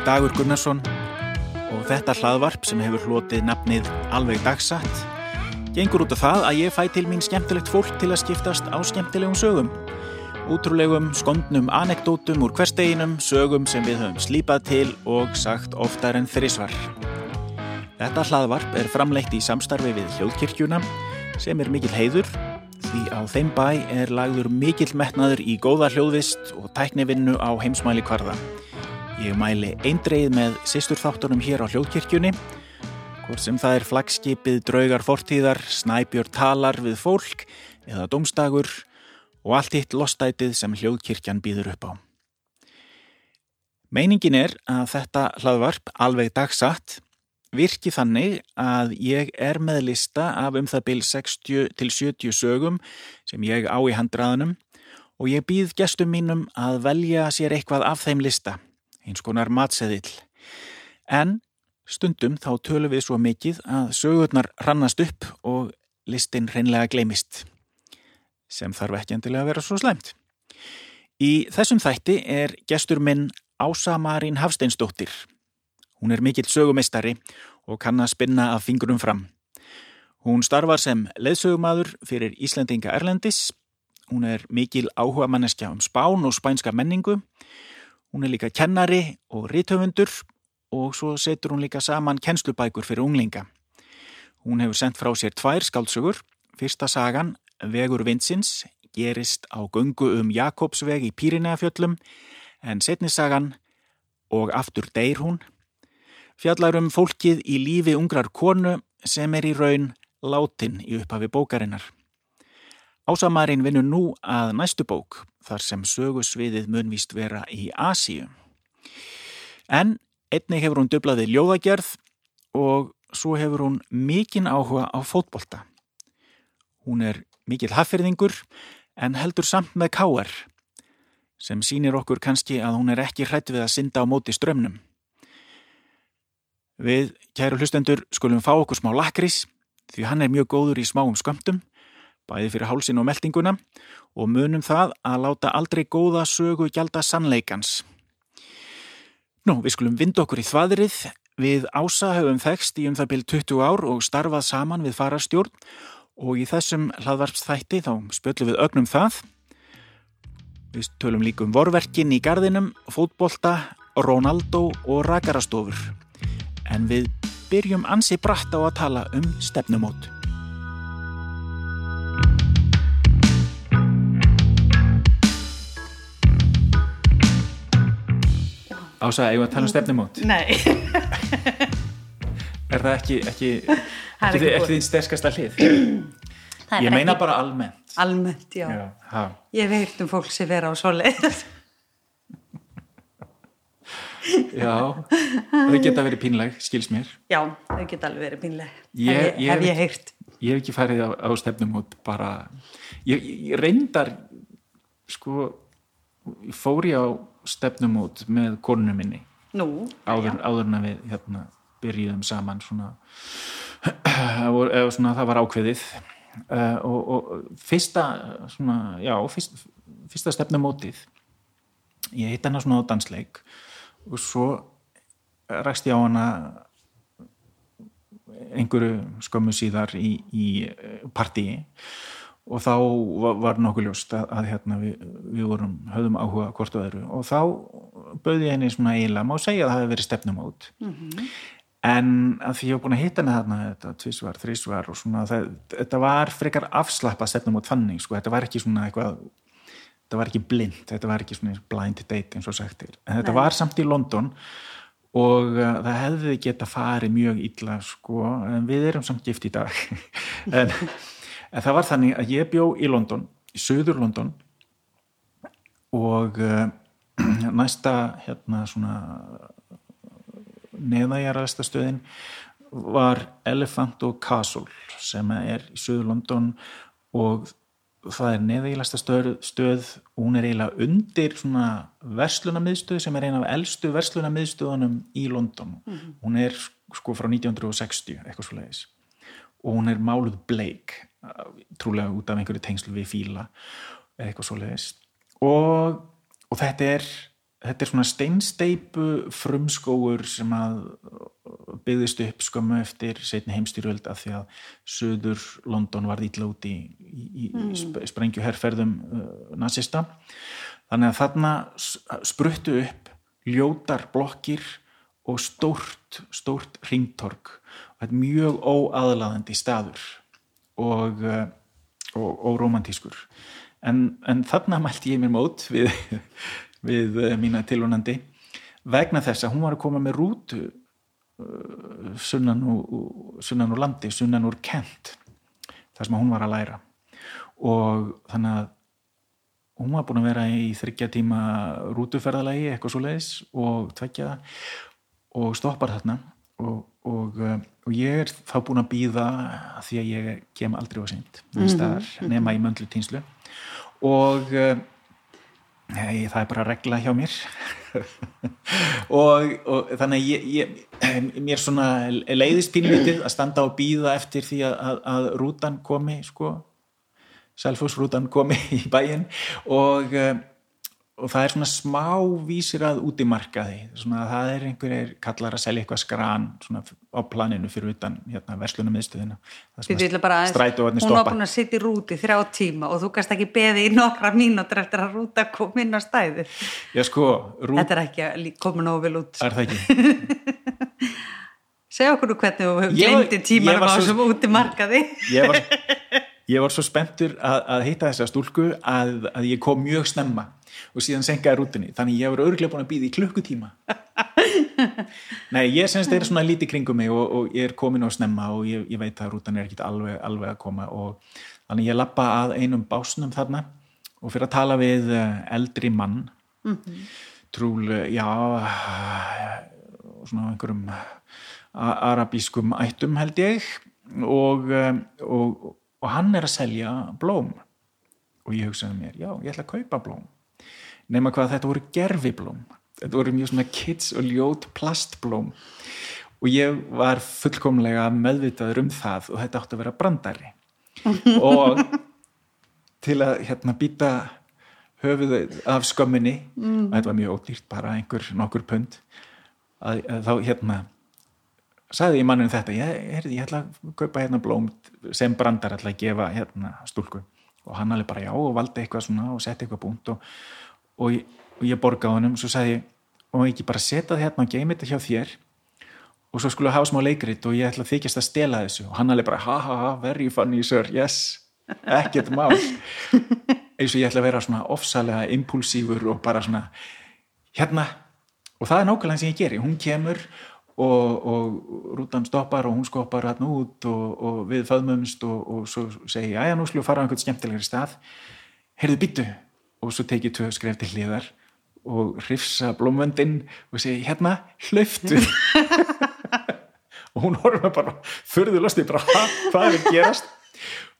Ég Dagur Gunnarsson og þetta hlaðvarp sem hefur hlotið nafnið Alveg Dagsatt gengur út af það að ég fæ til mín skemmtilegt fólk til að skiptast á skemmtilegum sögum. Útrúlegum, skondnum anekdótum úr hversteginum, sögum sem við höfum slípað til og sagt oftar en þrísvar. Þetta hlaðvarp er framleitt í samstarfi við hljóðkirkjuna sem er mikil heiður því á þeim bæ er lagður mikill metnaður í góða hljóðvist og tæknivinnu á heimsmæli kvarða. Ég mæli eindreið með sýsturþáttunum hér á hljóðkirkjunni, hvort sem það er flagskipið, draugar fortíðar, snæbjör talar við fólk eða domstagur og allt hitt lostætið sem hljóðkirkjan býður upp á. Meiningin er að þetta hlaðvarp alveg dagsatt virki þannig að ég er með lista af um það byl 60 til 70 sögum sem ég á í handraðunum og ég býð gestum mínum að velja sér eitthvað af þeim lista, eins konar matseðill. En stundum þá tölum við svo mikið að sögurnar rannast upp og listin reynlega gleimist, sem þarf ekki endilega að vera svo slæmt. Í þessum þætti er gestur minn Ása Marín Hafsteinsdóttir Hún er mikill sögumistari og kann að spinna af fingurum fram. Hún starfar sem leðsögumadur fyrir Íslandinga Erlendis. Hún er mikil áhuga manneskja um spán og spænska menningu. Hún er líka kennari og rítöfundur og svo setur hún líka saman kennslubækur fyrir unglinga. Hún hefur sendt frá sér tvær skáldsögur. Fyrsta sagan, Vegur Vinsins, gerist á gungu um Jakobsveg í Pírinæafjöllum en setnissagan og aftur deyr hún fjallar um fólkið í lífi ungrar konu sem er í raun látin í upphafi bókarinnar. Ásamarinn vinnur nú að næstu bók þar sem sögusviðið munvist vera í Asíu. En einnig hefur hún dublaði ljóðagerð og svo hefur hún mikinn áhuga á fótbolta. Hún er mikill haffyrðingur en heldur samt með káar sem sínir okkur kannski að hún er ekki hrætt við að synda á móti strömmnum. Við, kæru hlustendur, skulum fá okkur smá lakrís því hann er mjög góður í smáum skömmtum, bæði fyrir hálsin og meldinguna og munum það að láta aldrei góða sögu gjalda sannleikans. Nú, við skulum vinda okkur í þvaðrið. Við ása höfum þekst í um það byrj 20 ár og starfað saman við farastjórn og í þessum hlaðvarpsþætti þá spöllum við ögnum það. Við tölum líka um vorverkin í gardinum, fótbolta, Ronaldo og rakarastofur en við byrjum ansi bratt á að tala um stefnumót. Ása, eigum að tala um stefnumót? Nei. er það ekki, ekki, ekki, ekki þín sterkasta hlið? Ég meina ekki- bara almennt. Almennt, já. Já. Ég hef heyrt um fólk sem vera á svoleið. Já, þau geta verið pínleg, skils mér. Já, þau geta alveg verið pínlega. Ég- hef, ég hef veit- ég heyrt. Ég hef ekki farið á, á stefnumót bara, ég, ég reyndar sko, ég fór ég á stefnumót með konunum minni. Nú, áður, áður en að við hérna, byrjuðum saman svona, eða svona það var ákveðið. Uh, og, og fyrsta svona, já, fyrst, fyrsta stefnumótið ég hitt hana svona á dansleik og svo ræst ég á hana einhverju skömmu síðar í, í partíi og þá var, nokkuð ljóst að, að hérna, við, við vorum höfðum áhuga hvort og öðru. Og þá bauði ég henni svona eiginlega, má segja að það hefði verið stefnumót. En að því ég var búin að hitta henni þarna þetta tvísvar, þrísvar og svona það, þetta var frekar afslappa stefnumót þannig, sko, þetta var ekki svona eitthvað þetta var ekki blind, þetta var ekki svona blind date eins og sagt er, en þetta Nei. var samt í London og uh, það hefði geta farið mjög illa sko, en við erum samt gift í dag. En, en það var þannig að ég bjó í London, í söður London og uh, næsta hérna svona neðæjaræðasta stöðin var Elephant og Castle sem er í söður London og það er neðeiglasta stöð, stöð og hún er eiginlega undir svona verslunamiðstöð sem er eina af elstu verslunamiðstöðunum í London. Hún er sko frá 1960 eitthvað svo leiðis og hún er máluð bleik trúlega út af einhverju tengslu við fíla eða eitthvað svo leiðis og, og þetta er þetta er svona steinsteipu frumskóur sem að byggðist upp skömmu eftir setni heimstyrjöld af því að söður London var ítla út í, í, í mm. sprengjuherrferðum uh, nazista þannig að þarna spruttu upp ljótar blokkir og stórt, stórt ringtorg og þetta er mjög óaðlaðandi staður og, uh, og, og romantískur en, en þarna mælti ég mér mót við, við uh, mína tilvonandi vegna þess að hún var að koma með rútu uh, sunnan úr, sunnan úr landi, sunnan úr Kent þar sem hún var að læra. Og þannig að hún var búin að vera í þryggja tíma rútuferðalagi, eitthvað svo leiðis og tvekja og stoppar þarna og, og, og ég er þá búin að býða því að ég kem aldrei á seint. Mm -hmm. nema í möndlu tínslu og nei, það er bara regla hjá mér. Og, og þannig að ég, ég, mér svona leiðist pínlítið að standa og býða eftir því að, að, að rútan komi sko. Selfosrútan komi í bæin og, eh, og það er svona smá vísir að út í markaði. Svona að það er einhverjir kallar að selja eitthvað skran svona á planinu fyrir utan hérna, verslunum miðstöðina strætóvarnir stoppa hún var búin að sitja í rúti þrjá tíma og þú kannst ekki beði í nokkra mínútur eftir að rúta koma inn á stæði Já sko rút... Þetta er ekki að koma nógu vel út Er það ekki? Segja okkur hvernig þú hefur gleyndi tímarum á þessum út í markaði. Ég var ég var svo spenntur að, að heita þessa stúlku að, að ég kom mjög snemma og síðan senkaði rútinni þannig ég var örglega búin að býða í klukkutíma. Nei, ég semst er svona lítið kringum mig og, og ég er komin á snemma og ég, ég veit að rútan er ekkit alveg, alveg að koma og þannig ég lappa að einum básnum þarna og fyrir að tala við eh, eldri mann. Mm -hmm. trúl, já svona einhverjum arabískum ættum held ég og, eh, og og hann er að selja blóm. Og ég hugsaði mér, já, ég ætla að kaupa blóm nema hvað þetta voru gerfiblóm þetta voru mjög svona kids og ljót plastblóm. Og ég var fullkomlega meðvitaður um það og þetta átti að vera brandari. Og til að hérna býta höfuð af skömminni mm. og þetta var mjög ódýrt bara einhver nokkur pund að, að þá hérna sagði ég mannum þetta ég, ég ætla að kaupa hérna blóm sem brandar ætla að gefa hérna stúlku og hann alveg bara já og valdi eitthvað svona og setti eitthvað búnt og, og, og ég borgaði honum. Og svo sagði ég og ekki bara setja það hérna og geimi þetta hjá þér og svo skulle hafa smá leikrit og ég ætla að þykjast að stela þessu. Og hann alveg bara ha ha ha very funny sir yes. Ekkert mál. Eins og ég ætla að vera svona ofsalega impulsífur og bara svona hérna. Og það er nákvæmlega sem ég geri, hún kemur og, og rútan stoppar og hún skoppar hann út og, og við föðmumst og, og svo segi ég, aðja nú slú fara á einhvern skemmtilegri stað. Heyrðu byttu og svo tekið tvö skref til hliðar og hrifsa blómvöndin og segi hérna hlöftu og hún horfður bara þurðulosti bara hvað er að gerast?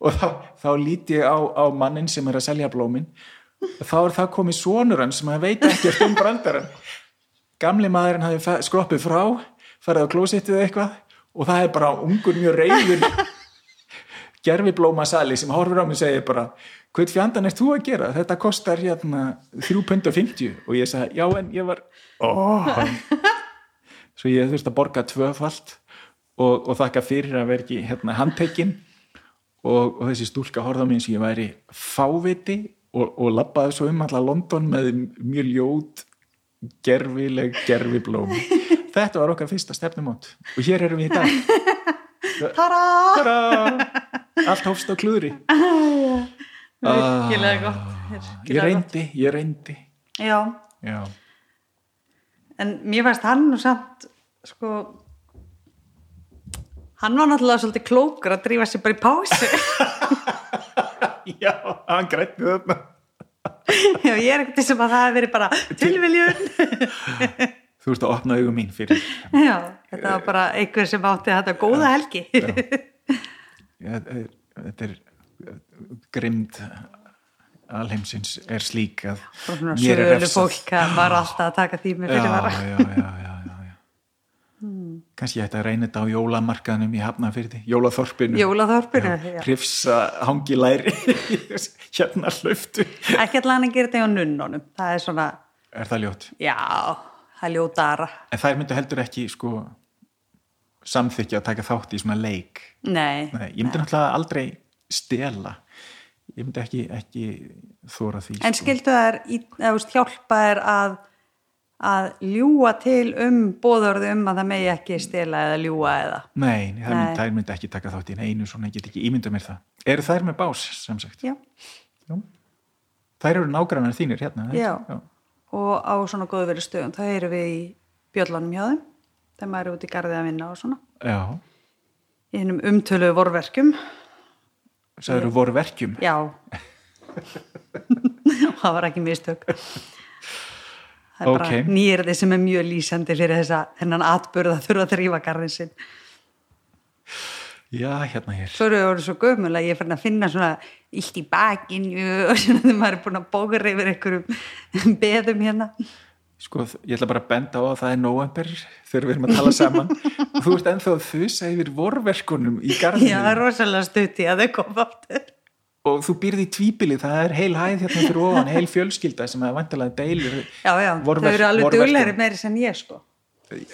Og þá, þá líti ég á, á mannin sem er að selja blómin. Og þá er það komið svonur hann sem að veit ekki um brandarann gamli maðurinn hafi skroppið frá farið á klósettið eitthvað og það er bara ungur mjög reyður gerfiblóma sali sem horfur á mig og segir bara hvað fjandan er þú að gera? Þetta kostar hérna 3.50 og ég sagði já en ég var oh. svo ég þurfti að borga tvöfald og, og þakka fyrir að vera ekki hérna handtekinn og, og þessi stúlka horfða mér eins og ég væri fáviti og, og lappaði svo um alla London með mjög ljót gerfileg gerfiblóm þetta var okkar fyrsta stefnumót og hér erum við í dag. Tara! Tara! Allt hófst á klúðri. Virkilega ah, gott Ég reyndi, ég reyndi. Já. Já. En mér fannst hann og samt sko hann var náttúrulega svolítið klókur að drífa sér bara í pásu. Já, hann grætti þarna. Já, ég er ekkert sem að það hefur verið bara tilviljun þú ert að opna augum mín fyrir Já, þetta var bara einhver sem átti þetta góða helgi Já, þetta er grimd alheimsins er slík að mér er refsað fólk að var alltaf að taka því með fyrirvara Já, já, já, já, já. Hmm. kannski ég ætti að reyna þetta á jólamarkaðnum í Hafnafyrði, jólaþorpinu Jólaþorpinu, já, já. Hrifsa hangi læri hérna hlöftu Ekki allan að gera þetta á nunnunum það er svona Er það ljót? Já, það er ljótara. En þær myndu heldur ekki sko samþykja að taka þátt í svona leik? Nei. Nei ég myndi nei. náttúrulega aldrei stela. Ég myndi ekki, ekki þóra því. En sko. skildu þær, hjálpa þær að að ljúa til um bóðorðu um að það megi ekki stila eða ljúa eða Nei, það. Myndi, myndi ekki taka þátt í einu svona, ég get ekki ímynda mér það Eru þær með bás, sem sagt? Já, Já. Þær eru nágrannar þínir hérna Já. Já, og á svona góðu verið stöðum það eru við í björlanum hjá þeim þegar maður eru út í garðið að vinna og svona. Já. Í hennum umtölu vorverkjum. Það eru vorverkjum? Já. Það var ekki mistök. Það er okay. bara nýrði sem er mjög lýsandi fyrir þess að hennan atbyrða þurfa að þrýfa garðin sinn Já, hérna hér. Svo eru það svo gömul að ég er fann að finna svona illt í bakinu og svona þegar maður er búin að bóka reyfir einhverjum beðum hérna. Sko, ég ætla bara að benda á að það er november þegar við erum að tala saman. Og þú ert ennþá að þusa yfir vorverkunum í garðinu Já, það er rosalega stuti að þau koma áttur og þú býrði í tvíbili, það er heil hæð hérna fyrir ofan, heil fjölskylda sem er vantilega deilir Já, já, þau eru alveg dugleiri meiri sem ég sko.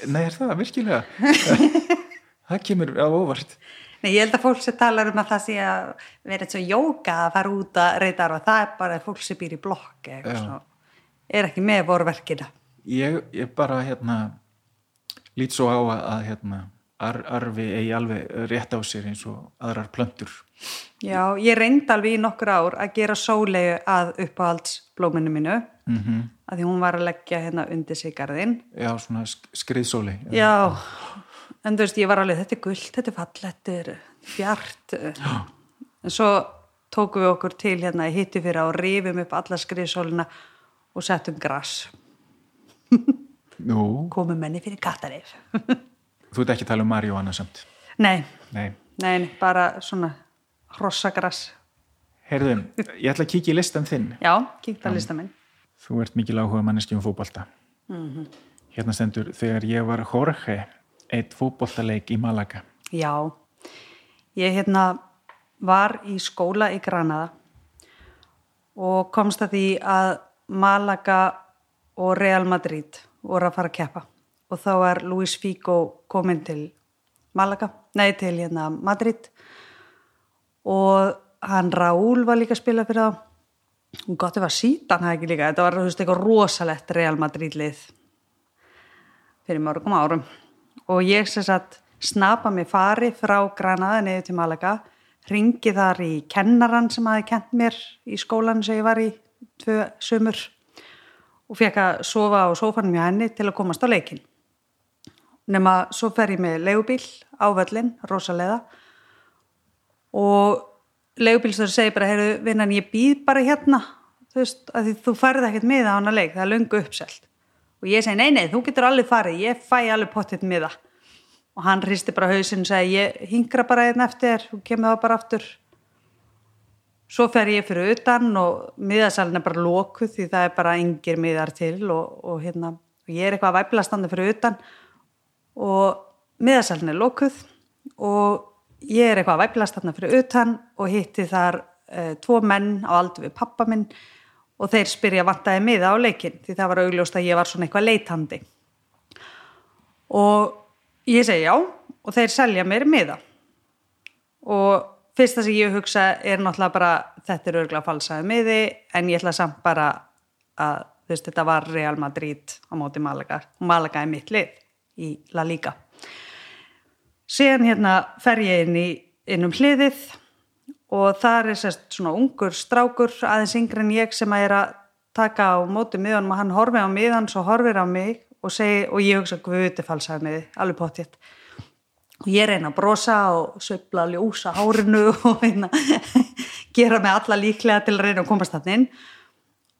Nei, er það virkilega? Það kemur á óvart Nei, ég held að fólk sem talar um að það sé að vera eitthvað jóka að fara út að reyta og það er bara fólk sem býr í blokk er ekki með vorverkina. Ég, ég bara hérna lít svo á að hérna ar, arfi eigi alveg rétt á sér eins og aðrar plöndur Já, ég reyndi alveg í nokkur ár að gera sólegu að uppáhaldsblóminu mínu. Mm -hmm. að því hún var að leggja hérna undir sig garðin Já, svona skriðsóli Já, Já. En þú veist, ég var alveg þetta er gullt, þetta er fallet, þetta er fjart Já. en svo tókum við okkur til hérna í hitti fyrir að rifum upp alla skriðsólina og settum græs komum menni fyrir kattarif. Þú ert ekki að tala um Marjóana samt? Nei, nei, nei bara svona hrossagras Herðum, ég ætla að kíkja í listan þinn. Já, kíkta listan minn. Þú ert mikil áhuga manneski um fókbalta mm -hmm. Hérna stendur þegar ég var Jorge eitt fókbaltaleik í Malaga Já, ég hérna var í skóla í Granada og komst að því að Malaga og Real Madrid voru að fara að keppa. Og þá er Luis Figo komin til Malaga, nei til hérna Madrid. Og hann Raúl var líka að spila fyrir það og gott ef að sítan það ekki líka. Þetta var veist, eitthvað rosalett Real Madrid lið fyrir mörgum árum og ég sem sagt snapa mig fari frá Granaða niður til Malaga ringi þar í kennaran sem hafi kent mér í skólan sem ég var í tvö sömur og fekk að sofa á sofanum hjá henni til að komast á leikin nema svo fer ég með leigubíl á völlin, rosalega og leigubílstöður segir bara, heyrðu vinnan ég býð bara hérna þú veist, að þú farið ekkert miða á hana leik, það er lungu uppselt og ég segi, nei, nei, þú getur allir farið ég fæ allir pottitt miða. Og hann hristi bara hausinn og segi, ég hingra bara einn eftir, þú kemur það bara aftur. Svo fer ég fyrir utan og miðasalinn er bara lókuð því það er bara yngir miðar til og, og hérna, og ég er eitthvað að væpla standa fyrir utan. Og miðasalinn er lókuð og ég er eitthvað að væplast þarna fyrir utan og hitti þar uh, tvo menn á aldur við pappa minn og þeir spyrja vantaði miða á leikin því það var augljóst að ég var svona eitthvað leitandi. Og ég segi já. Og þeir selja mér miða. Og fyrsta sem ég hugsa er náttúrulega bara þetta er örgulega falsaði miði en ég ætla samt bara að veist, þetta var Real Madrid á móti Malaga og Malaga er mitt lið í La Liga. Síðan hérna fer ég inn, í, inn um hliðið og það er sérst svona ungur strákur aðeins yngre en ég sem að er að taka á móti miðanum og hann horfið á miðan svo horfið á mig og, segi, og ég hugsa guði falsaði miði, alveg pottitt og ég reyna að brosa og söfla ljósa hárinu og reyna gera mig alla líklega til að reyna að komast þannig inn.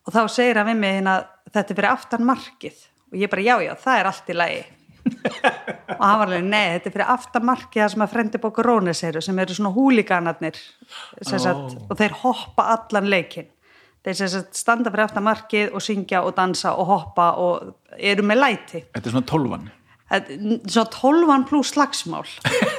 Og þá segir hann við mig hérna þetta er fyrir aftan markið. Og ég bara já já það er allt í lagi og hann var alveg, nei, þetta er fyrir aftamarkiða sem að frendi bókur Rónes eru sem eru svona húliganarnir oh. og þeir hoppa allan leikin þeir sagt, standa fyrir aftamarkið og syngja og dansa og hoppa og eru með læti. Þetta er svona tólvan Svona tólvan pluss slagsmál.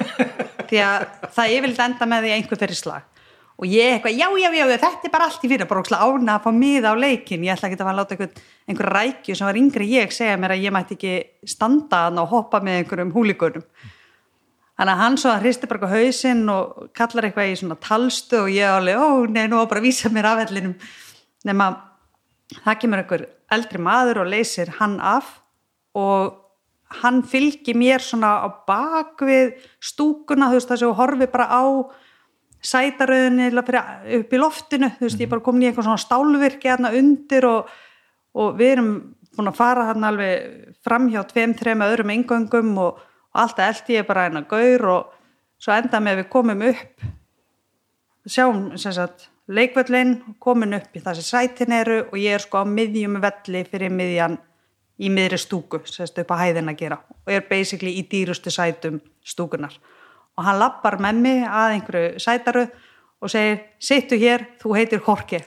Því að það yfirlega enda með því einhver fyrir slag og ég eitthvað, já, já, já, þetta er bara allt í fyrir bara ókslega ána að fá miða á leikin ég ætla ekki að fara að láta einhver, einhver rækju sem var yngri ég segja mér að ég mætti ekki standa hann og hoppa með einhverjum húligunum þannig að hann svo að hristi bara hausinn og kallar eitthvað í svona talstu og ég alveg, ó, nei, nú bara vísa mér af ellinum nema það kemur einhver eldri maður og leysir hann af og hann fylgir mér svona á bakvið stúkuna, þú veist, þess að horfi bara á sætaröðinni upp í loftinu, þú veist, ég bara komin í eitthvað svona stálvirki hérna undir og, og við erum búin að fara hérna alveg fram hjá tveim, þreim öðrum engöngum og, og alltaf eldi ég bara eina gaur og svo enda með við komum upp. Sjáum sem sagt leikvöllin, komin upp í sem sætin eru og ég er sko á miðjum velli fyrir miðjan í miðri stúku, sérstu upp á hæðin að gera og er basically í dýrustu sætum stúkunar og hann lappar með mig að einhverju sætaru og segir, sittu hér, þú heitir Horki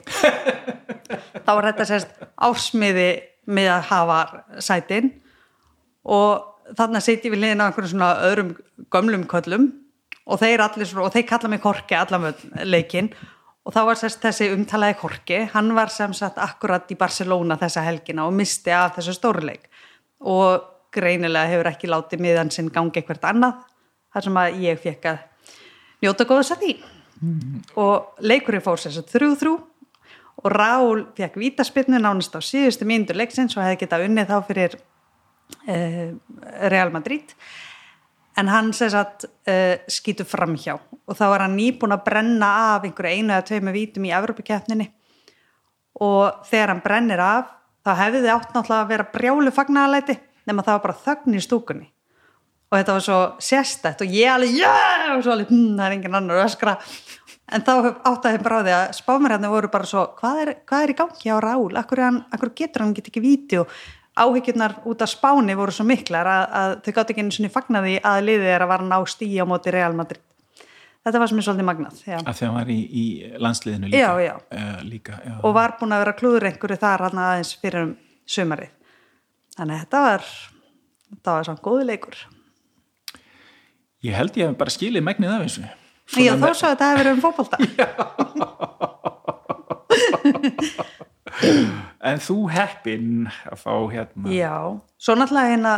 þá er þetta sérst ásmiði með að hafa sætin. Og þannig sitt ég við liðin á einhverjum svona öðrum gömlum köllum og þeir allir og þeir kalla mig Horki allan leikin og þá var sérst þessi umtalaði Horki, hann var sem sagt akkurat í Barcelona þessa helgina og misti af þessu stórleik. Og greinilega hefur ekki látið miðan sinn gangi eitthvað annað þar sem að ég fekk að njóta góðs að því. Mm. og leikurinn fór sér þrjú þrjú og Rál fekk vítaspinnu nánast á síðustu mínundur leiksins og hefði getað unnið þá fyrir uh, Real Madrid. En hann sér satt uh, skýtu fram hjá og þá var hann nýbúin að brenna af einhverju einu eða tvei með vítum í Evropakeppninni og þegar hann brennir af þá hefði þið átt náttúrulega að vera brjálu fagnarleiti nema það var bara þögn í stúkunni og þetta var svo sérstætt og ég alveg yeah! og svo alveg, hm, það er engin annar öskra. En þá áttaði bara á því að spámerjarnir voru bara svo, hvað er, hvað er í gangi á Rál, akkur, hann, akkur getur hann get ekki víti og áhyggjurnar út af spáni voru svo miklar að, að þau gátt ekki einu svona fagnaði að liðið er að vara ná stíja á móti Real Madrid. Þetta var sem er svolítið magnað já. að því að hann var í, í landsliðinu líka, já, já. Uh, líka og var búin að vera klúður einhverju þar hann aðeins fyrir um sömarið þannig að þetta var þetta var svona góði leikur Ég held ég hef bara skilið megnið af þessu. Svona Já, þá svo að þetta hefur verið um fókbalta. en þú heppinn að fá hérna. Já, svo náttúrulega hérna,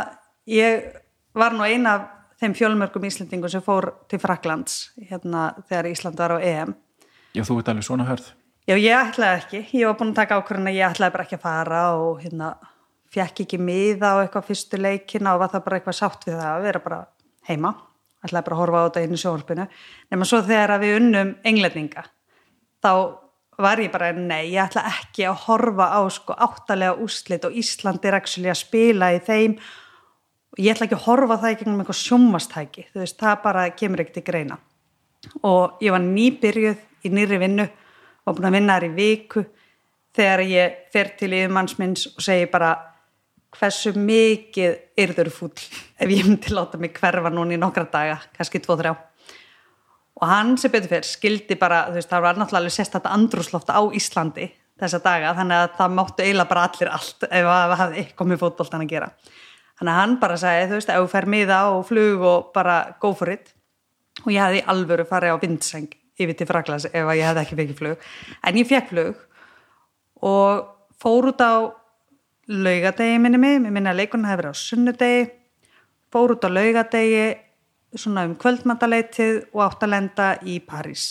ég var nú eina af þeim fjölmörgum Íslandingum sem fór til Fraklands hérna þegar Ísland var á EM. Já, þú ert alveg svona hörð. Já, ég ætlaði ekki. Ég var búin að taka ákvörðin að ég ætlaði bara ekki að fara og hérna fekk ekki miða á eitthvað fyrstu leikina og var það bara eitthvað sátt við það að vera bara heima ætlaði bara að horfa á þetta inn í sjónarspinu nema svo þegar við unnum englendinga þá var ég bara nei, ég ætla ekki að horfa á sko áttalega úslit og Íslandi er ekki að spila í þeim. Og ég ætla ekki að horfa það í gegnum eitthvað sjómastæki, þú veist, það bara kemur ekkert í greina. Og ég var nýbyrjuð í nýri vinnu og búin að vinna þar í viku þegar ég fer til yfirmannsminns og segi bara hversu mikið yrður fúll ef ég myndi láta mig hverfa núna í nokkra daga, kannski tvo-þrjá og hann sem betur fyrr skildi bara, þú veist, það var náttúrulega sérst þetta andrúsloft á Íslandi þessa daga, þannig að það máttu eiginlega bara allir allt ef það hefði eitthvað með fótboltan að gera. Þannig að hann bara sagði, þú veist, ef þú fer miða og flug og bara go for it. Og ég hefði alvöru farið á vindseng yfir til Fraklands ef ég hefði ekki fekk flug. En ég fekk flug og fór út á laugadegi minni mig, mér minna að leikunna hefur verið á sunnudegi, fór út á laugadegi svona um kvöldmantaleitið og átt að lenda í París.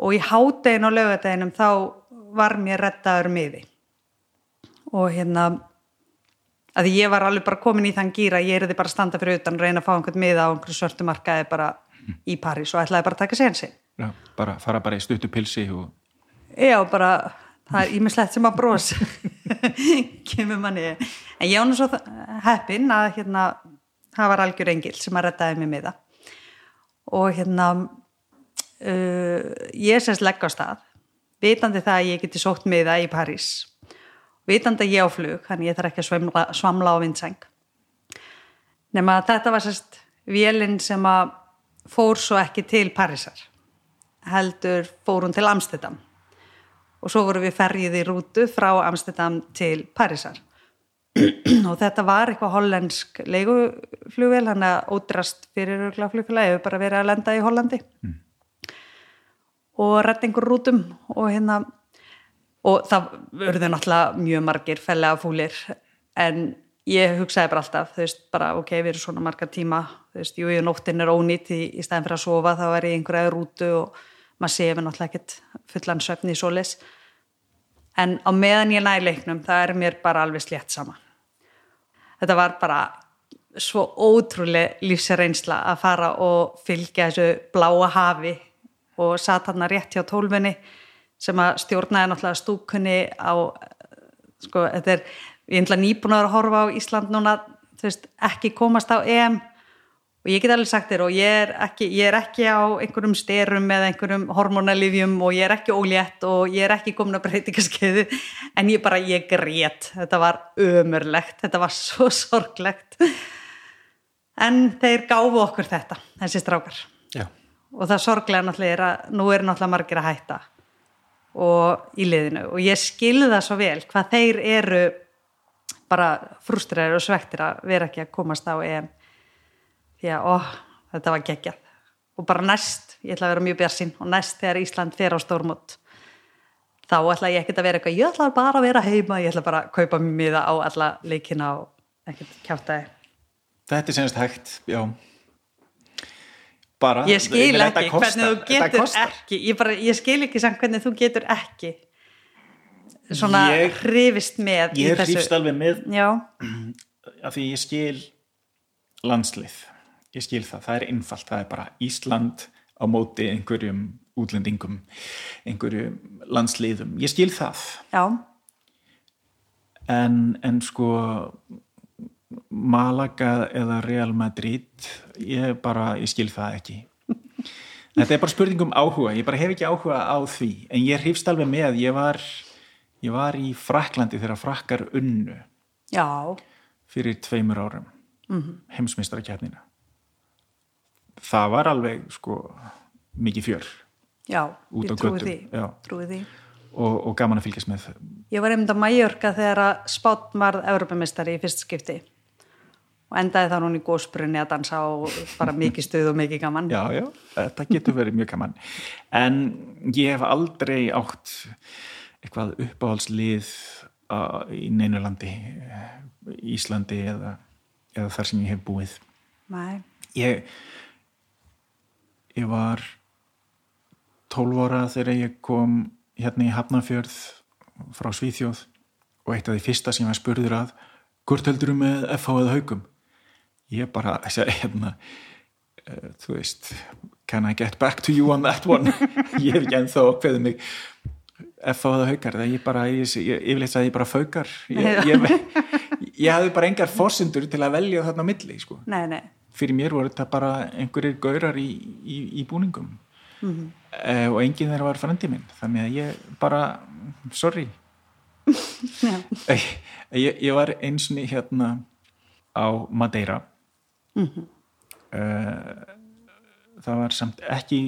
Og í hádegin á laugadeginum þá var mér rettaður miði. Og hérna að ég var alveg bara komin í þann gýra ég erði bara að standa fyrir utan reyna að fá einhvern miða á einhverju svörtumarkaði bara í París og ætlaði bara að taka sénsi Já, bara fara bara í stuttu pilsi og... Já, bara það er ímislegt sem að brós kemur manni. En ég ánum svo heppin að hérna það var algjör engil sem að rettaði mig með það og hérna uh, ég semst legg á stað vitandi það að ég geti sótt með það í París. Vitandi að ég á flug þannig ég þarf ekki að svamla, svamla á vindseng nema þetta var semst vélinn sem að fór svo ekki til Parísar heldur fór hún til Amsterdam og svo vorum við ferjið í rútu frá Amsterdam til Parísar. Og þetta var eitthvað hollensk leiguflugvel hann að ódrast fyrir flugfélagi hefur bara verið að lenda í Hollandi. Mm. og redda einhver rútum og hérna og það verður náttúrulega mjög margir fellega fúlir. En ég hugsaði bara alltaf, þú veist, bara ok, við erum svona marga tíma, þú veist, jú, nóttin er ónýtt í, í stæðin fyrir að sofa, þá er ég einhverja rútu og maður séu náttúrulega ekkert fullan söfni í solis en á meðan ég næ leiknum það er mér bara alveg slétt sama þetta var bara svo ótrúlega lífsreynsla að fara og fylgja þessu bláa hafi og satt hann rétt hjá tólfunni sem að stjórnaði náttúrulega stúkunni á, sko, þetta er, ég er nýbúin að horfa á Ísland núna, þú veist, ekki komast á EM og ég get alveg sagt þér og ég er ekki, ég er ekki á einhverjum styrum eða einhverjum hormonalifjum og ég er ekki ólétt og ég er ekki komin að breytingaskeiðu en ég bara, ég grét, þetta var ömurlegt, þetta var svo sorglegt. En þeir gáfu okkur þetta, þessi strákar. Já. og það sorglega náttúrulega er að nú er náttúrulega margir að hætta og í liðinu. Og ég skilði það svo vel hvað þeir eru bara frústræðir og svektir að vera ekki að komast á EM því að ó, þetta var geggjað. Og bara næst, ég ætla að vera mjög björnsinn og næst þegar Ísland fer á stórmót þá ætla ég ekkert að vera eitthvað ég ætla bara að vera heima, ég ætla bara að kaupa miða á alla leikina og ekkert kjáta Þetta er senast hægt, já. Bara, ég skil ekki hvernig þú getur ekki ég, bara, ég skil ekki samt hvernig þú getur ekki svona hrifist með Ég hrýfst alveg með já, af því ég skil landslið ég skil það, það er einfalt það er bara Ísland á móti einhverjum útlendingum einhverjum landsliðum, ég skil það. Já, en, en sko Malaga eða Real Madrid ég bara, ég skil það ekki. Þetta er bara spurning um áhuga ég bara hef ekki áhuga á því. En ég hrifst alveg með, ég var ég var í Fraklandi þegar frakkar unnu. Já. Fyrir tveimur árum. Mm -hmm. heimsmeistarakefnina það var alveg sko mikið fjör já, ég trúi því, trúi því. Og, og gaman að fylgjast með. Ég var einmitt á Mallorca þegar að Spátt varð Evropamistari í fyrst skipti. Og endaði þá núna í gósbrunni að dansa og bara mikið stuð og mikið gaman. Já, já, þetta getur verið mjög gaman. En ég hef aldrei átt eitthvað uppáhaldslið í neinu landi Íslandi eða, eða þar sem ég hef búið. Nei. ég ég var 12 ára þegar ég kom hérna í Hafnarfjörð frá Svíþjóð og eitt af því fyrsta sem ég spurður að hvort heldur þú með FH eða haugum ég bara, þess að hérna uh, þú veist can I get back to you on that one? Ég hef ekki ennþá okveðið mig FH eða haugar það ég bara, ég, ég, yfirleitt að ég bara faukar ég, ég, ég hafði bara engar fórsendur til að velja þarna á milli sko. Nei, nei, fyrir mér voru þetta bara einhverjir gaurar í, í, í búningum. Mm og enginn þeirra var frendi minn þannig að ég bara sorry. Ég, ég, ég var einsni hérna á Madeira. Mm það var samt ekki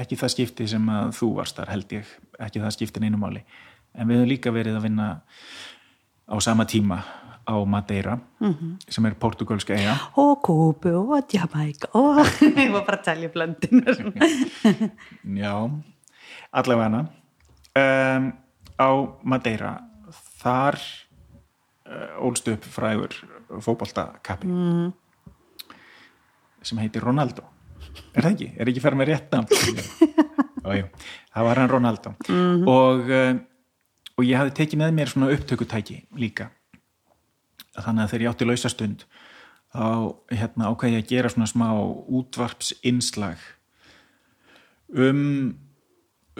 ekki það skipti sem að þú varst þar held ég, ekki það skipti neinu máli. En við höfum líka verið að vinna á sama tíma á Madeira -hmm. sem er portugalska eiga og Kúbu og Jamaica og ég var bara að telja blöndinu Já, allavega hana um, á Madeira þar uh, ólst upp frægur fótboltakappi mm. sem heitir Ronaldo er það ekki? Er ekki fyrir með rétt nafn? Ójú, það var hann Ronaldo -hmm. og, uh, og ég hafði tekið með mér svona upptökutæki líka þannig að þegar ég átti lausastund þá hérna, ákveði ég að gera svona smá útvarpsinslag um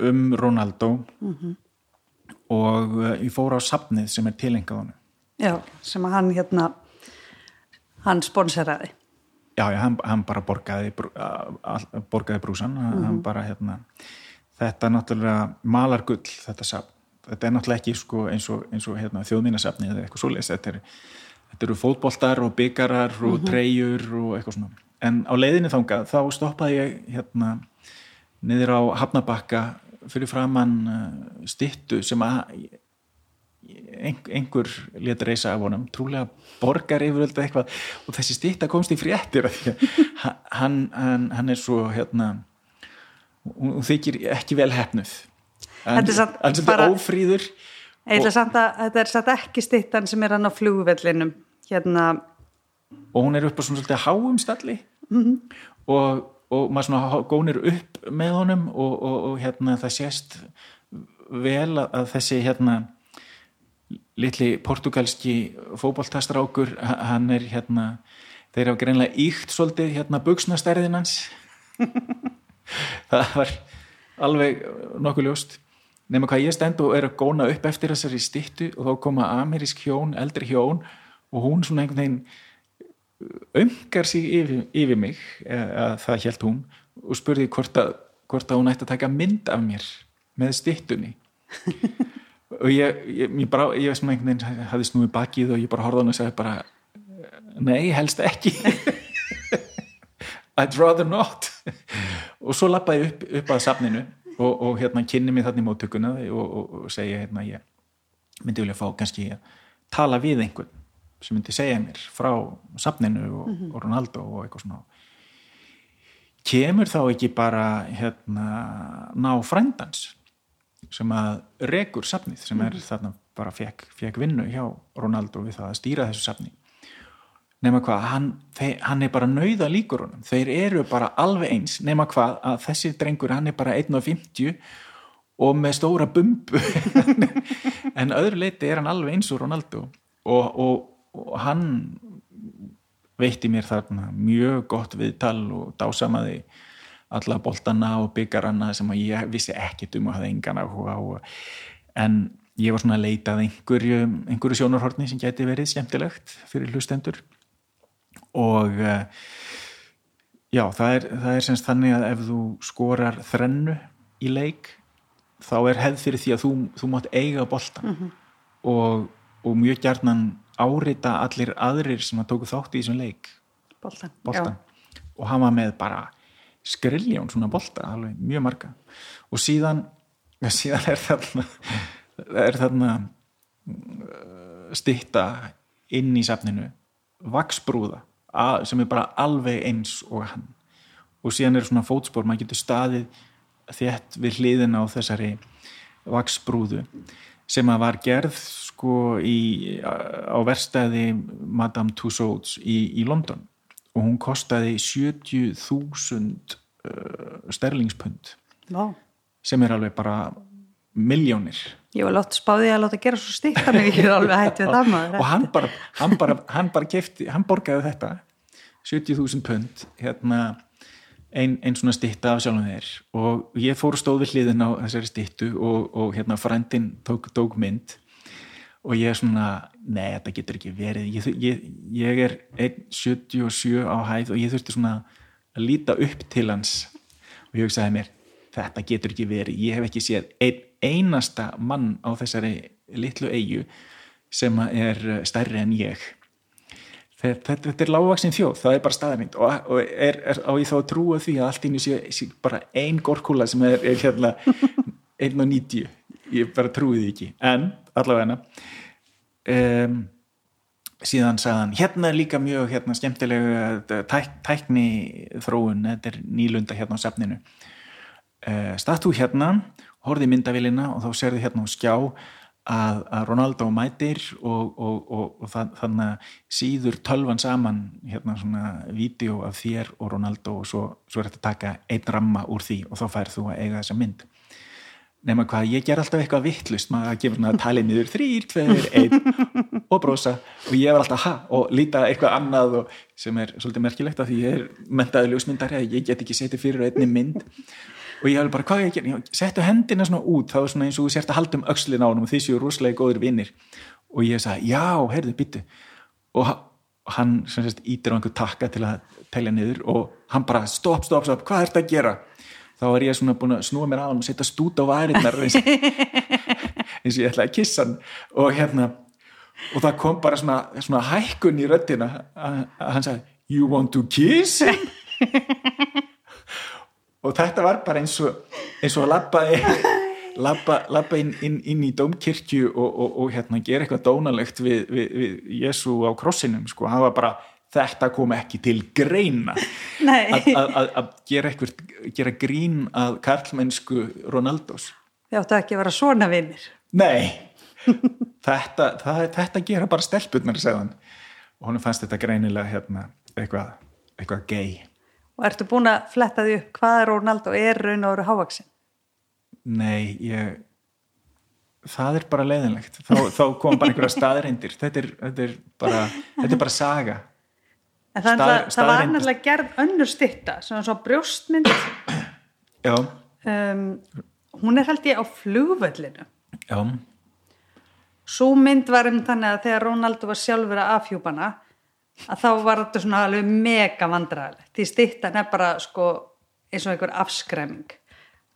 um Ronaldo. Og uh, ég fór á safnið sem er tilengað honum. Já, sem að hann hérna hann sponseraði. Já, já, hann, hann bara borgaði borgaði brúsan hann bara hérna þetta er náttúrulega malargull þetta safn þetta er náttúrulega ekki sko, eins og, og hérna, þjóðmínasafni eða eitthvað svoleiðis. Þetta, er, þetta eru fótboltar og byggarar og treyjur og eitthvað svona. En á leiðinni þangað þá stoppaði ég hérna niður á Hafnabakka fyrir framann uh, stittu sem að einhver leta reysa af honum. Trúlega borgar yfirvöld eitthvað. Og þessi stitta komst í fréttir hann, hann, hann er svo hérna hún þykir ekki vel hefnuð en, Þetta er ófríður Eða samt að þetta er samt ekki stittan sem er hann á flugvellinum. Hérna, og hún er upp á svona svolítið háum stalli. Og, og maður svona gónir upp með honum og, og, og hérna það sést vel að, þessi hérna litli portugalski fótboltastrákur h- hann er hérna þeir hafa greinlega íkt svolítið hérna buksnastærðin hans. Það var alveg nokkuð ljóst nema hvað ég stend og er að góna upp eftir þessari styttu og þá koma amerísk hjón, eldri hjón og hún svona einhvern veginn ömgar sig yfir, yfir mig eða það held hún og spurði hvort að, hvort að hún ætti að taka mynd af mér með styttunni. Og ég, ég, ég bara ég svona einhvern veginn hafði snúið bakið og ég bara horfði hann og sagði bara nei, helst ekki. I'd rather not. Og svo lappaði upp, upp að safninu og, og hérna kynni mig þarna í móttökuna og, og, og segja hérna ég myndi vilja fá kannski að tala við einhvern sem myndi segja mér frá safninu og, og Ronaldo og eitthvað svona. Kemur þá ekki bara hérna ná frændans sem að rekur safnið sem er þarna bara fekk, fekk vinnu hjá Ronaldo við það að stýra þessu safni nema hvað, hann, hann er bara nauða líkur honum, þeir eru bara alveg eins, nema hvað að þessi drengur hann er bara 1.50 og með stóra bumbu. En öðru leiti er hann alveg eins og Ronaldo. Og, og, og hann veitti mér þarna mjög gott viðtal og dásamaði alla boltana og byggarana sem ég vissi ekkit um og hafði engan áhuga en ég var svona að leita að einhverju, einhverju sjónarhorni sem geti verið skemmtilegt fyrir hlustendur og uh, já, það er, það er semst þannig að ef þú skorar þrennu í leik þá er hefð fyrir því að þú, þú mátt eiga boltan og, og mjög gjarnan árita allir aðrir sem að tóku þátt í þessum leik. Boltan, boltan og hann var með bara skriljón svona bolta, alveg mjög marga. Og síðan, síðan er þarna er þarna uh, stitta inn í safninu vaksbrúða sem er bara alveg eins og hann. Og síðan er svona fótspor, maður getur staðið þétt við hliðina á þessari vaksbrúðu sem að var gerð sko í, á verstaði Madame Tussauds í, í London. Og hún kostaði 70.000 uh, sterlingspund. Já sem er alveg bara miljónir Ég var látt spáði að láta gera svo stikka mig ekki alveg hætti við það maður. Og hann bara, hann bara, hann bara kefti, hann borgaði þetta 70.000 pund hérna ein, ein svona stitta af sjálfum þeir og ég fór stóð við hliðin á þessari stittu og, og hérna frændin tók, tók mynd. Og ég er svona, nei þetta getur ekki verið. Ég, ég, ég er 1.77 á hæð og ég þurfti svona að líta upp til hans. Og ég hugsaði mér, þetta getur ekki verið. Ég hef ekki séð ein, einasta mann á þessari litlu eigu sem er stærri en ég. Þetta, þetta er lágvaksin þjóð, það er bara staðarmynd og, og er, er á ég þá að trúa því að allt innu sé, sé bara ein gorkúla sem er, er hérna 1.90 ég bara trúi því ekki. En allavega um, síðan sagðan hérna er líka mjög hérna, skemmtilega tæk, tækni þróun þetta er nýlunda hérna á safninu. Uh, statú hérna horfið myndavélina og þá serðu hérna á skjá að, að Ronaldo mætir og, og, og, og það, þannig síður tölvan saman hérna svona vídeo af þér og Ronaldo og svo, svo er þetta að taka einn ramma úr því og þá færð þú að eiga þessa mynd. Nema hvað, ég ger alltaf eitthvað vittlust maður gefur svona að tali niður þrýr, tveir, einn og brosa og ég var alltaf ha? og líta eitthvað annað sem er svolítið merkilegt að því ég er mentaði ljósmyndari að ég get ekki setið fyrir einni mynd og ég hefði bara, hvað ég ger, settu hendina svona út, þá er svona eins og þú sért að halda um öxlin á hann og því séu rosalega góður vinnir og ég sagði, já, heyrðu, byttu og hann sérst ítir á einhver takka til að telja niður og hann bara, stopp, stopp, stopp, hvað er þetta að gera? Þá er ég svona búin að snúa mér á hann og setja stút á varinnar eins, og ég ætlaði að kissa hann. Og hérna og það kom bara svona, svona hækkun í röddina að, að hann sagði you want to kiss him og þetta var bara eins og eins og að labba labba, labba inn, inn, inn í dómkirkju og, og, og hérna gera eitthvað dónalegt við, við, við Jésu á krossinum sko, hann var bara þetta kom ekki til greina. Að, gera, gera grín að karlmennsku Ronaldos. Þið áttu ekki að vera svona vinnir. nei. Þetta, það, þetta gera bara stelpurnar segðan og hún fannst þetta greinilega hérna, eitthvað, eitthvað gay Og ertu búin að fletta því upp hvað er Ronaldo er raun og veru hávaksin? nei, ég það er bara leiðinlegt þá, þá kom bara einhverja staðreindir þetta þetta þetta er bara saga En það, Stað- það, það var annarlega gerð önnur stytta, svona svo brjóstmynd. já, Um, hún er held ég á flugvöllinu. já, Sú mynd var um þannig að þegar Ronaldo var sjálfur að afhjúpana, að þá var þetta svona alveg mega vandræðilegt. Því styttan er bara sko eins og einhver afskræming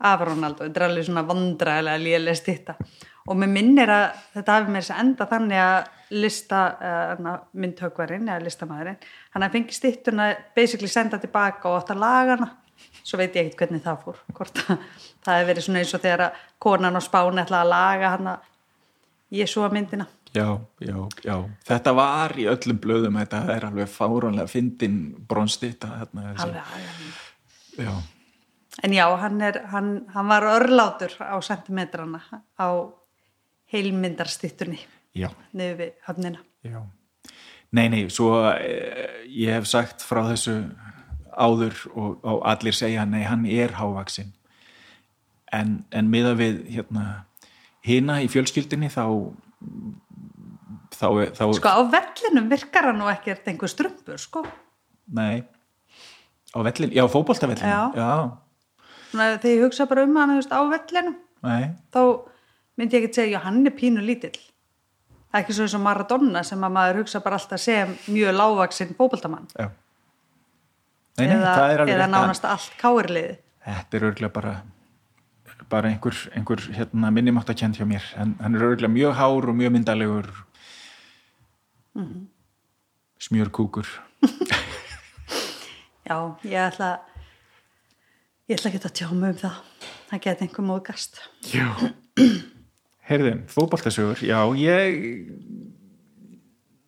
af Ronaldo. Þetta er alveg svona vandræðilega lélega stytta. Og mér minnir að þetta hafi með þess að enda þannig að lista uh, myndhögvarinn eða listamæðurinn, hann að fengi styttuna basically senda tilbaka og átt að laga hana. Svo veit ég ekkert hvernig það fór. Hvort að, það hefur verið svona eins og þegar að konan á spáni ætla að laga hana Jésúa myndina. Já, já, já. Þetta var í öllum blöðum þetta er alveg fáránlega fyndin hérna, þessi- Alveg aðeins. já, En já, hann, er, hann, hann var örlátur á sentimetrana á heilmyndarstittunni já, niður við höfnina. já. Nei, nei, svo eh, ég hef sagt frá þessu áður og, og allir segja nei, hann er hávaksinn en, en miða við hérna hina í fjölskyldinni þá þá, þá Sko á vellinum virkar hann nú ekkert einhver strumpur, sko. nei á vellin, já, fótboltavellin Já. já, Svona, þegar ég hugsa bara um hann veist, á vellinum, nei, þá myndi ég ekki segja, já, hann er pínu lítill. Það er ekki svo eins og Maradona sem að maður hugsa bara alltaf sem mjög lágvaksinn fótboltamann. já nei, nei, eða, eða að- nánast allt káirliði. Þetta er örgulega bara bara einhver, einhver hérna, minnumáttakend hjá mér en hann er örgulega mjög hár og mjög myndalegur Mhm. smjörkúkur Já, ég ætla ég ætla ekki að tjá mig um það. Það geti einhver móðgast. Já Heyrðu, fótboltasögur, já, ég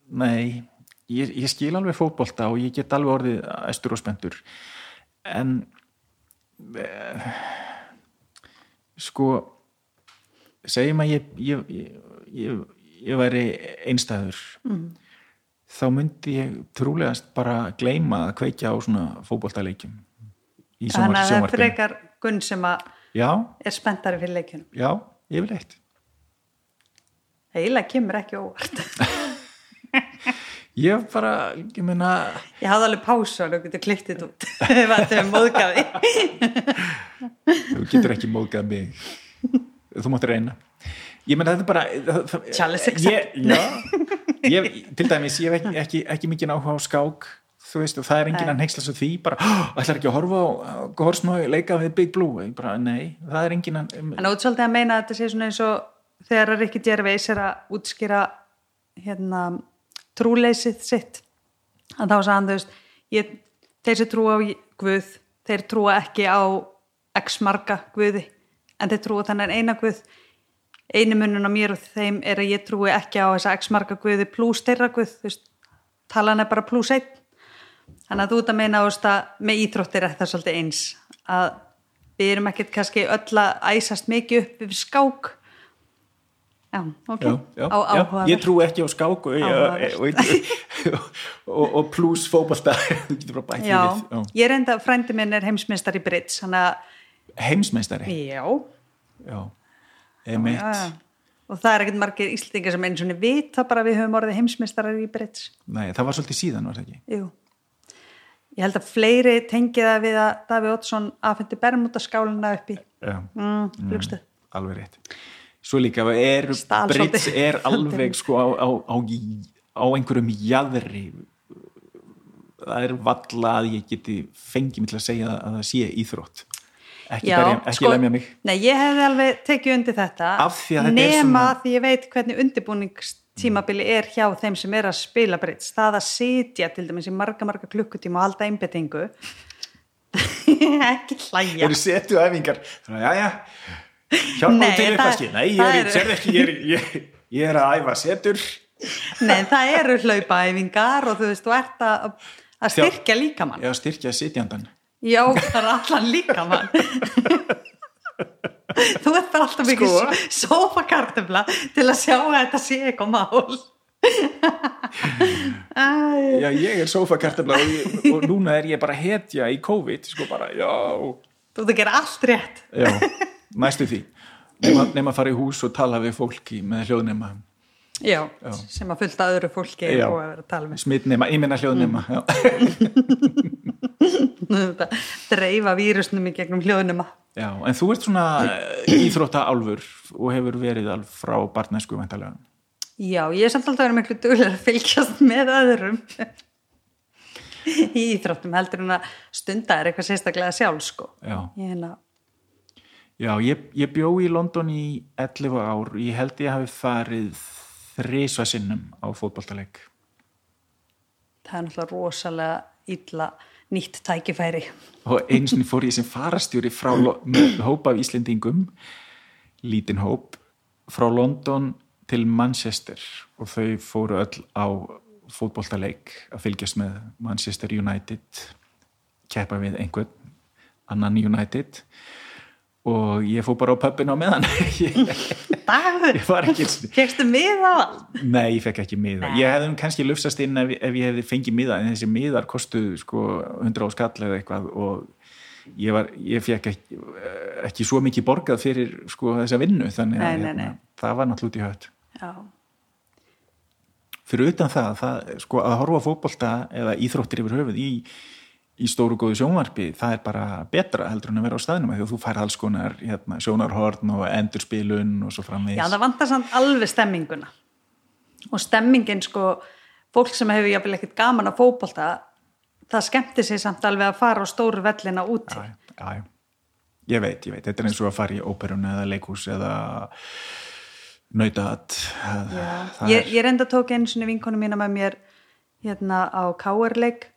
nei ég, ég skil alveg fótbolta og ég get alveg orðið æstur og spendur en eh, sko segjum að ég ég, ég, ég, ég væri einstæður mm. þá myndi ég trúlegast bara gleyma að kveikja á svona fótboltaleikjum í Þannig að það er sjónvarpinu frekar gunn sem að já, er spenntari fyrir leikjunum. já, yfirleitt Eiginlega kemur ekki óvart. Ég bara, ég meina, Ég hafði alveg pásu og þú kliftið út. Þetta er móðgaði. þú getur ekki móðgað mig. Þú mátt reyna. Ég meina, þetta er bara... Chalice accept. Til dæmis, ég hef ekki, ekki, ekki mikið áhuga á skák, þú veist, og það er enginn að neyksla svo því, bara, "Oh, ætlar ekki að horfa á Górsmói leika við Big Blue. Bara, nei, það er enginn að... En út svolítið að meina að þetta sé svona eins og þegar að Rikki Gervais er að útskýra hérna, trúleysið sitt að þá sagði hann þú veist ég, þeir sem trúa á Guð þeir trúa ekki á x marga Guði en þeir trúa þannig eina Guð einu munun á mér og þeim er að ég trúi ekki á þessa x marga Guði pluss þeirra Guð þú veist, talan er bara pluss einn. Þannig að þú ert að meina veist, að með íþróttir er þetta svolítið eins að við erum ekkert kannski öll að æsast mikið upp við skák. Já, ok. Já, já, á áhugaverð. Ég trú ekki á skák og, og, og, pluss bætt já, ég reynda, frændi minn er heimsmeistar í Brits þannig að heimsmeistari? Já, já, emitt já, og það er ekkert margir íslendingar sem eins og niður vita bara við höfum orðið heimsmeistarar í Brits. Nei, það var svolítið síðan, var það ekki? jú. Ég held að fleiri tengi það við að Daví Oddsson aðfendi Bermúdaskálina upp í. Já, mm, flugstöð. alveg rétt. Svo líka er Brits er alveg sko á, á, á, á einhverjum jæðri það er valla að ég geti fengið mig til að segja að það sé íþrótt ekki, Já, berja, ekki sko, lemja mig. Nei, ég hefði alveg tekið undir þetta Af því að þetta er nema svona- því ég veit hvernig undirbúningstímabili er hjá þeim sem er að spila breyts það að sitja til dæmis í marga marga klukkutíma og halda einbyttingu ekki hlæja. Eru setu æfingar. Þannig að já, já. Hjálpa til eitthvað nei, ég er, er- er... Ekki, ég, er, ég, ég er að æfa setur. Nei, það eru hlaupaæfingar og þú veist, þú ert að, að styrkja líkamann. Já, styrkja sitjandan. Já, það er allan líkamann. þú ert bara alltaf mikið Sko. sofakartefla til að sjá að þetta sé eitthvað mál. Já, ég er sofakartabla og, ég- og núna er ég bara hetja í COVID, sko bara, já, þú ert að gera allt rétt. já, næstu því. Nefn að fara í hús og tala við fólki með hljóðnema, Já, Já. sem að fullta öðru fólki Já. og að vera að tala með. smitnema, ég minna hljóðnema, já. Þetta dreifa vírusnum í gegnum hljóðnuma. Já, en þú ert svona íþrótta álfur og hefur verið alveg frá barnæsku væntalega. Já, ég er samt alltaf verið miklu duglega að fylgjast með öðrum í íþróttum heldur en að stunda er eitthvað sérstaklega sjálf sko. Já, Ég hérna, já ég, ég bjó í London í 11 ár, ég held ég hafi farið þrísva sinnum á fótboltaleik. það er náttúrulega rosalega illa nýtt tækifæri. og eins og fór ég sem farastjóri frá, Lo- með hóp af Íslendingum lítinn hóp frá London til Manchester og þau fóru öll á fótboltaleik að fylgjast með Manchester United keppa við einhvern annan United og ég fór bara á pöppin á meðan ég, ég var ekki fegstu mið á all? Nei, ég fekk ekki miða. Ég hefði kannski lufsast inn ef, ef ég hefði fengið miða en þessi miðar kostuð sko 100 á skall eða eitthvað og ég, var, ég fekk ekki, ekki svo mikið borgað fyrir sko þessa vinnu þannig Nei, að nei, hérna, nei. það var náttúrulega út í hött. Fyrir utan það, það sko að horfa á fótbolta eða íþróttir yfir höfuð í, í stóru góðu sjónvarpi, það er bara betra heldur en að vera á staðnum því að þú fær alls konar hérna, sjónarhorn og endurspilun og svo framvegis. Já það vantar samt alveg stemminguna og stemmingin sko, fólk sem hefur jafnvel ekkert gaman að fótbolta, það skemmti sig samt alveg að fara á stóru vellina úti. já, já, já. ég veit, ég veit þetta er eins og að fara í óperun eða leikhús eða nautaat það Ég, ég reynda tók einu sinni vinkonu mína með mér hérna á Káarleik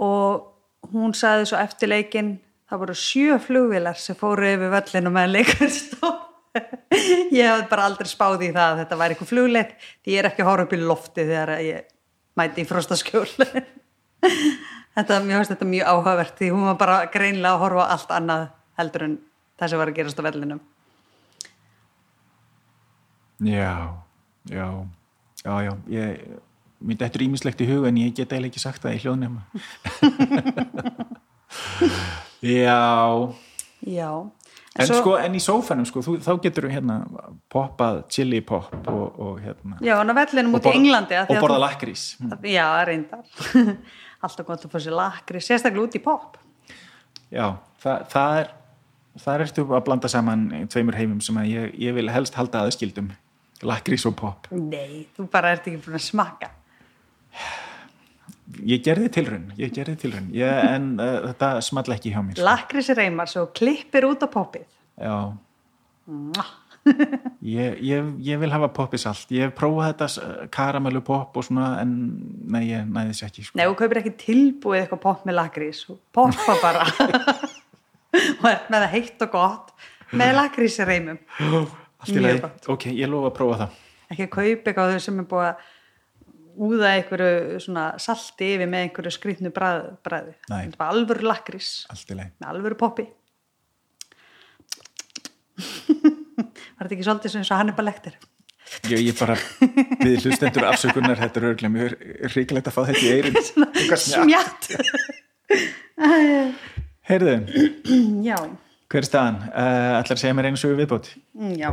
og hún sagði svo eftir leikin það voru sjö flugvilar sem fóru yfir völlinu með leikur stóð. Ég hef bara aldrei spáð í það að þetta væri eitthvað flugleik því ég er ekki að horfa upp í lofti þegar ég mæti í frostaskjól. Þetta, mér finnst þetta mjög áhugavert því hún var bara greinlega að horfa allt annað heldur en það sem var að gerast á vellinum. Já, já já, já, ég mér dettur ímislegt í huga en ég get eiginlega ekki sagt það í hljóðnema. Já. Já. En sko, en í sófanum sko, þú, þá getur við hérna poppað chili pop og, og hérna. Já, en á vellinum út í Englandi og borða lakrís. Já, reyndar. Alltaf gott að fá sér lakri, sérstaklega út í pop Já, það, það er það ertu að blanda saman tveimur heimum sem að ég, ég vil helst halda aðskildum lakrís og pop Nei, þú bara ert ekki búin að smakka ég gerði tilraun, ég gerði tilraun. Ég, en uh, þetta small ekki hjá mér sko. Lakris reymar svo klippir út á poppið. Já, ég, ég, ég vil hafa poppi salt. Ég hef prófað þetta karamellu pop og svona en nei, ég næði þess ekki sko. Nei, þú kaupir ekki tilbúið eitthvað popp með lakris poppa bara. Og ert með það heitt og gott með lakris reymum Allt í gott. ok, ég lofa að prófa það. Ekki að kaupa eitthvað sem er búið að úða einhverju svona salti yfir með einhverju skrýtnu brað, bræði. Þetta var alvöru lagi. Með alvöru poppi. Var þetta ekki svolítið eins og Hannibal Lecter? Ég, ég bara við hlustendur afsökunar þetta er örglega mjög ríkilegt að fá þetta í eirin smjatt Heyrðu, já, hver er staðan? Uh, ætlar að segja mér einu sögu viðbót? Já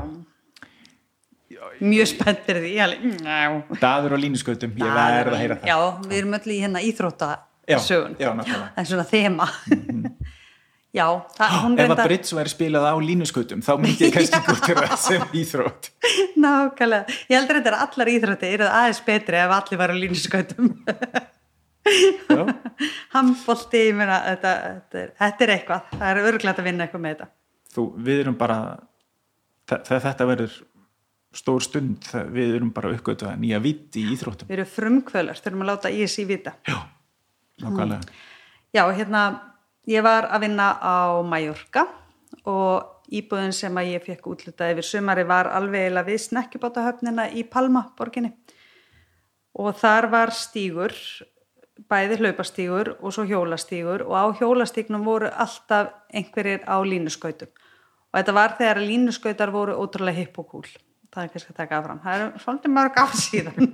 mjög spennt fyrir því alveg. Daður og línuskautum, ég verð að heyra það. já, við erum öll í hérna íþrótta Já, sögun já, nákvæmlega. það er svona þema. Já, það, hún Ef að reyndar Brits væri spilað á línuskautum þá myndi ég kannski gott vera sem íþrótt. Nákvæmlega, ég heldur þetta að allar íþrótti eru aðeins betri ef allir var á línuskautum Já, handbólti, þetta, þetta, er, þetta er eitthvað, það er örglætt að vinna eitthvað með þetta. Þú, við erum bara þetta verður stór stund, við erum bara uppgötu að nýja vitt í íþróttum. Við erum frumkvölar, þurfum að láta ISI vita Já, nákvæmlega. Já, hérna, ég var að vinna á Mallorca og íbúðin sem að ég fekk útlutað yfir sumari var alveg eða við snekkjubátahöfnina í Palma borginni og þar var stígur bæði hlaupastígur og svo hjólastígur og á hjólastígnum voru alltaf einhverjir á línuskautum. Og þetta var þegar línuskautar voru ótrúlega hipp og cool það er kannski að taka fram það er svolítið mörg af síðan.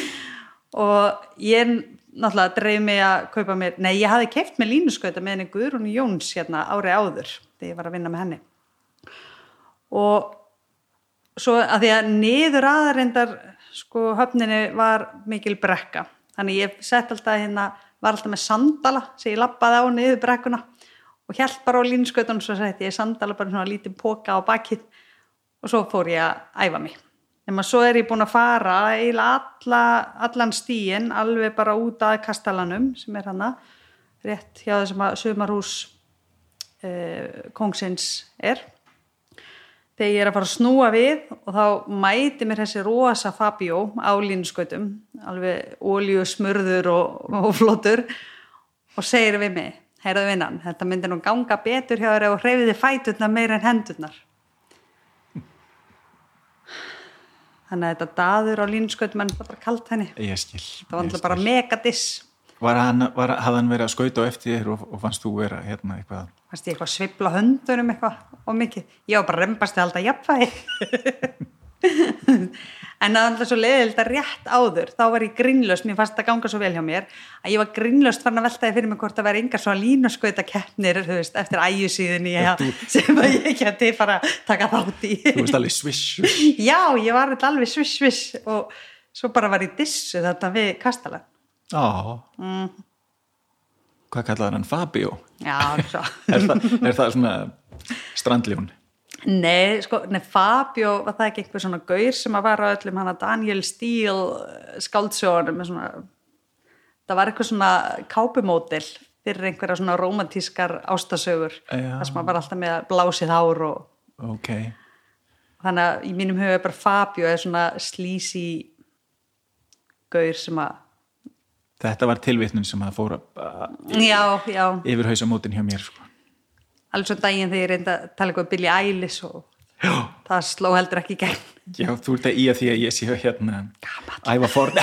Og ég náttúrulega dreif mig að kaupa mér nei, ég hafi keift með línuskauta með henni Guðrún Jóns hérna ári áður þegar ég var að vinna með henni. Og svo að því að niður aðarindar sko höfninni var mikil brekka. Þannig ég sett alltaf hérna var alltaf með sandala sem ég lappaði á niður brekkuna og held bara á línskautunum svo sett ég sandala bara svona lítið póka á bakið og svo fór ég að æfa mig. En svo er ég búin að fara alla, allan stíin alveg bara út að kastalanum sem er hana rétt hjá þessum að sömarhús eh, kongsins er. Þegar ég er að fara að snúa við og þá mæti mér þessi rosa Fabio á línskautum alveg ólíu smurður og, og flottur og segir við mig, heyrðu vinnan þetta myndir nú ganga betur hjá þér og hreyfiði fæturna meir en hendurnar þannig að þetta daður á línskautum en það var bara kalt henni það var alltaf bara megadiss Var hann, var, hafði hann verið að skauta á eftir þér og, og fannst þú vera hérna eitthvað? Fannst ég eitthvað svibla höndunum eitthvað og mikið? Ég var bara reymbast að halda jafnvægi. en það var alltaf svo leiðilegt að rétt áður, þá var ég grinnlöst, mér fannst það ganga svo vel hjá mér, að ég var grinnlöst fann að veltaði fyrir mig hvort að vera yngar svo að línaskauta keppnir, þú veist, eftir æjusíðinni ja, sem að ég geti bara taka þátt í. Þú veist alveg sviss, sviss. Já, ég var alveg sviss, sviss og svo bara var ég dissu þetta við kastalan. Já mm. Hvað kallaði hann Fabio? Já, svo er, það, er það svona strandljón? Nei, sko, nei, Fabio var það ekki einhver svona gaur sem að var á öllum hana Daniel Steele skáldsjónum það var eitthvað svona kápumódel fyrir einhverja svona romantískar ástasögur þar sem að var alltaf með blásið hár og okay. þannig að í mínum höfu er bara Fabio er svona slísi gaur sem að Þetta var tilvitnun sem að fóra yfir hausamótin hjá mér sko. Alveg svo daginn þegar ég reynda að tala eitthvað Billie Eilish og já. það sló heldur ekki í gegn. Já, þú ert að í að því að ég sé hérna æfa forn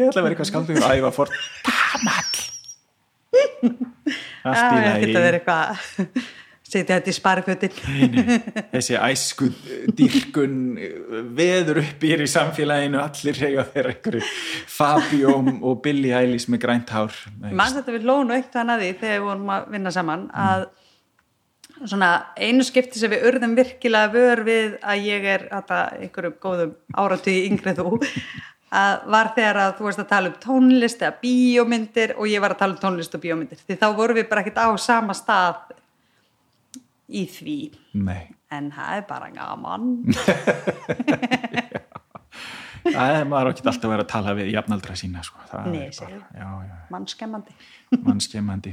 Ég ætla að vera eitthvað skaldur að æfa forn Gamall. Allt í lagi. Þetta verður eitthvað setja þetta í sparfjötin þessi æsku dýrkun veður upp í samfélaginu allir reyja þeirra einhverju Fabjóm og Billie Eilish með grænt hár. Mann þetta við lónu eitt þannig að því þegar við vorum að vinna saman að svona einu skipti sem við urðum virkilega vör við að ég er þetta einhverjum góðum áratug yngreð þú að var þegar að þú varst að tala um tónlist eða bíómyndir og ég var að tala um tónlist og bíómyndir. Því þá vorum við bara ekkert á sama stað í því. Nei. en það er bara gaman. Það er maður ekki alltaf verið að tala við jafnaldra sína sko. Mannskemmandi. Mannskemmandi.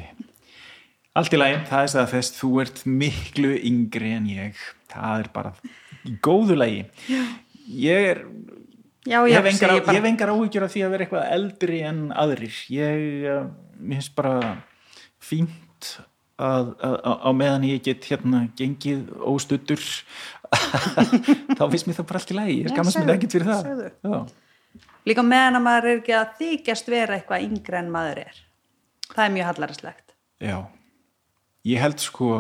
Allt í lagi, það er það þess þú ert miklu yngri en ég. Það er bara góðu lagi. Ég er Já, ég, hef engar, bara... engar áhyggjur af því að vera eitthvað eldri en aðrir. Ég, uh, mér finnst bara fínt að, að, á meðan ég get hérna gengið óstuttur þá finnst mér það bara allt í lægi ég skammast mér ekkert fyrir það. Líka meðan að maður er ekki að þykjast vera eitthvað yngre en maður er. Það er mjög hallarslegt Já, ég held sko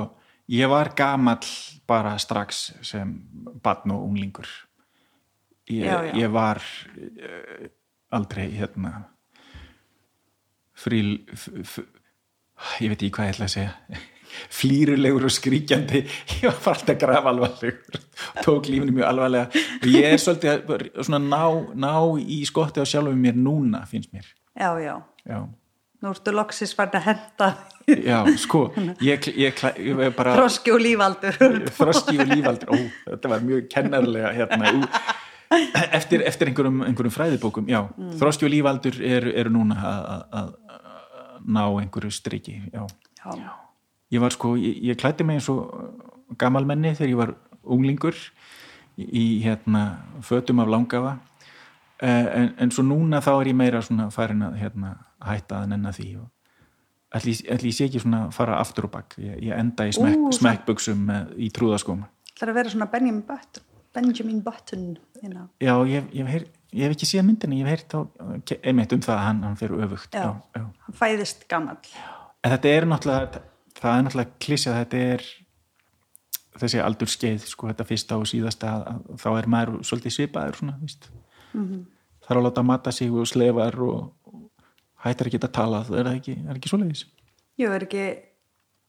ég var gamall bara strax sem barn og unglingur. Ég, já, já. ég var uh, aldrei hérna frí ég veit ekki hvað ég ætla að segja. Flýrulegur og skríkjandi ég var bara alltaf graf alvarlegur tók lífni mjög alvarlega. Og ég er svolítið svona ná, ná í skotti á sjálfum mér núna finnst mér. Já, já, já. nú ertu loksis farið að henda. Já, sko ég, ég, ég bara, þroski og lífaldur. Þroski og lífaldur, ó, þetta var mjög kennarlega hérna ú, eftir, eftir einhverjum, einhverjum fræðibókum já, mm. þroski og lífaldur eru er núna að ná einhverju striki já. Já. ég var sko, ég, ég klætti mig eins og gamalmenni þegar ég var unglingur í hérna fötum af langafa eh, en, en svo núna þá er ég meira svona farin að hérna, hætta að nenna því og, ætli, ætli ég sé ekki svona að fara aftur og bakk ég, ég enda í smekk, með, í trúðaskóm Það er að vera svona Benjamin Button, Benjamin Button you know. já, ég, ég, hef ég hef ekki séð myndinni ég hef heyrt á, einmitt um það að hann, hann fyrir öfugt Já. já. Hann fæðist gamall. en þetta er náttúrulega það er náttúrulega klísja þetta er þessi aldur skeið sko þetta fyrsta og síðasta þá er maður svolítið svipaður svona, víst þarf að láta mata sig og slefar og, og hættar ekki að tala það er ekki, er ekki svoleiðis Jú, er ekki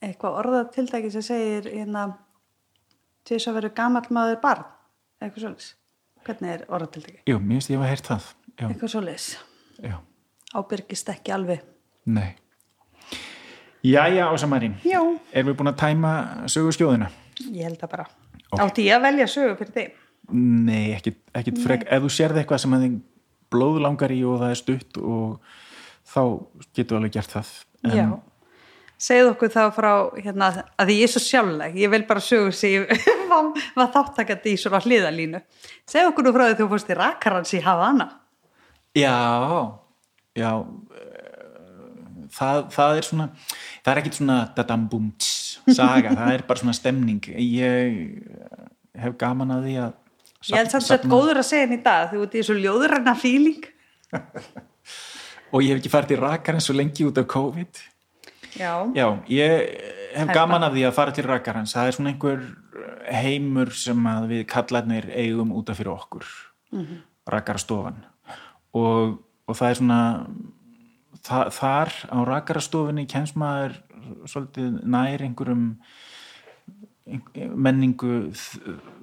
eitthvað orðað tiltæki sem segir hérna til þess að vera gamall maður barn, eitthvað svoleiðis. Hvernig er orðað tiltæki? Jú, mér finnst ég að heyrt það já, Eitthvað svoleiðis. já, Ábyrgist ekki alveg. nei Jæja, Ása Marín Já. Erum við búin að tæma sögurskjóðina? Ég held að bara. Ok. Átti ég að velja sögu fyrir þig? Nei, ekkit, ekkit frek ef þú sérð eitthvað sem að þig blóð langar í og það er stutt og þá getur alveg gert það en, Já. Segðu okkur þá frá, hérna, að því ég er svo sjálfleg, ég vil bara sögu sem var, þáttakandi í svona hliðalínu. Segðu okkur nú frá því þú fórst í rakarans í Havana. Já, já eh, það, það er svona það er ekkit svona dadambum tss, saga, það er bara svona stemning ég hef gaman að því að Ég held samt að þetta er góður að segja henni í dag, þú ert í svo ljóðuræna fíling. og ég hef ekki farið til rakarinn svo lengi út af COVID Já. Já, ég hef gaman að því að fara til rakarans það er svona einhver heimur sem að við kallarnir eigum út af fyrir okkur mm rakarastofan og, og það er svona það, þar á rakarastofinni kemst maður svolítið nær einhverjum menningu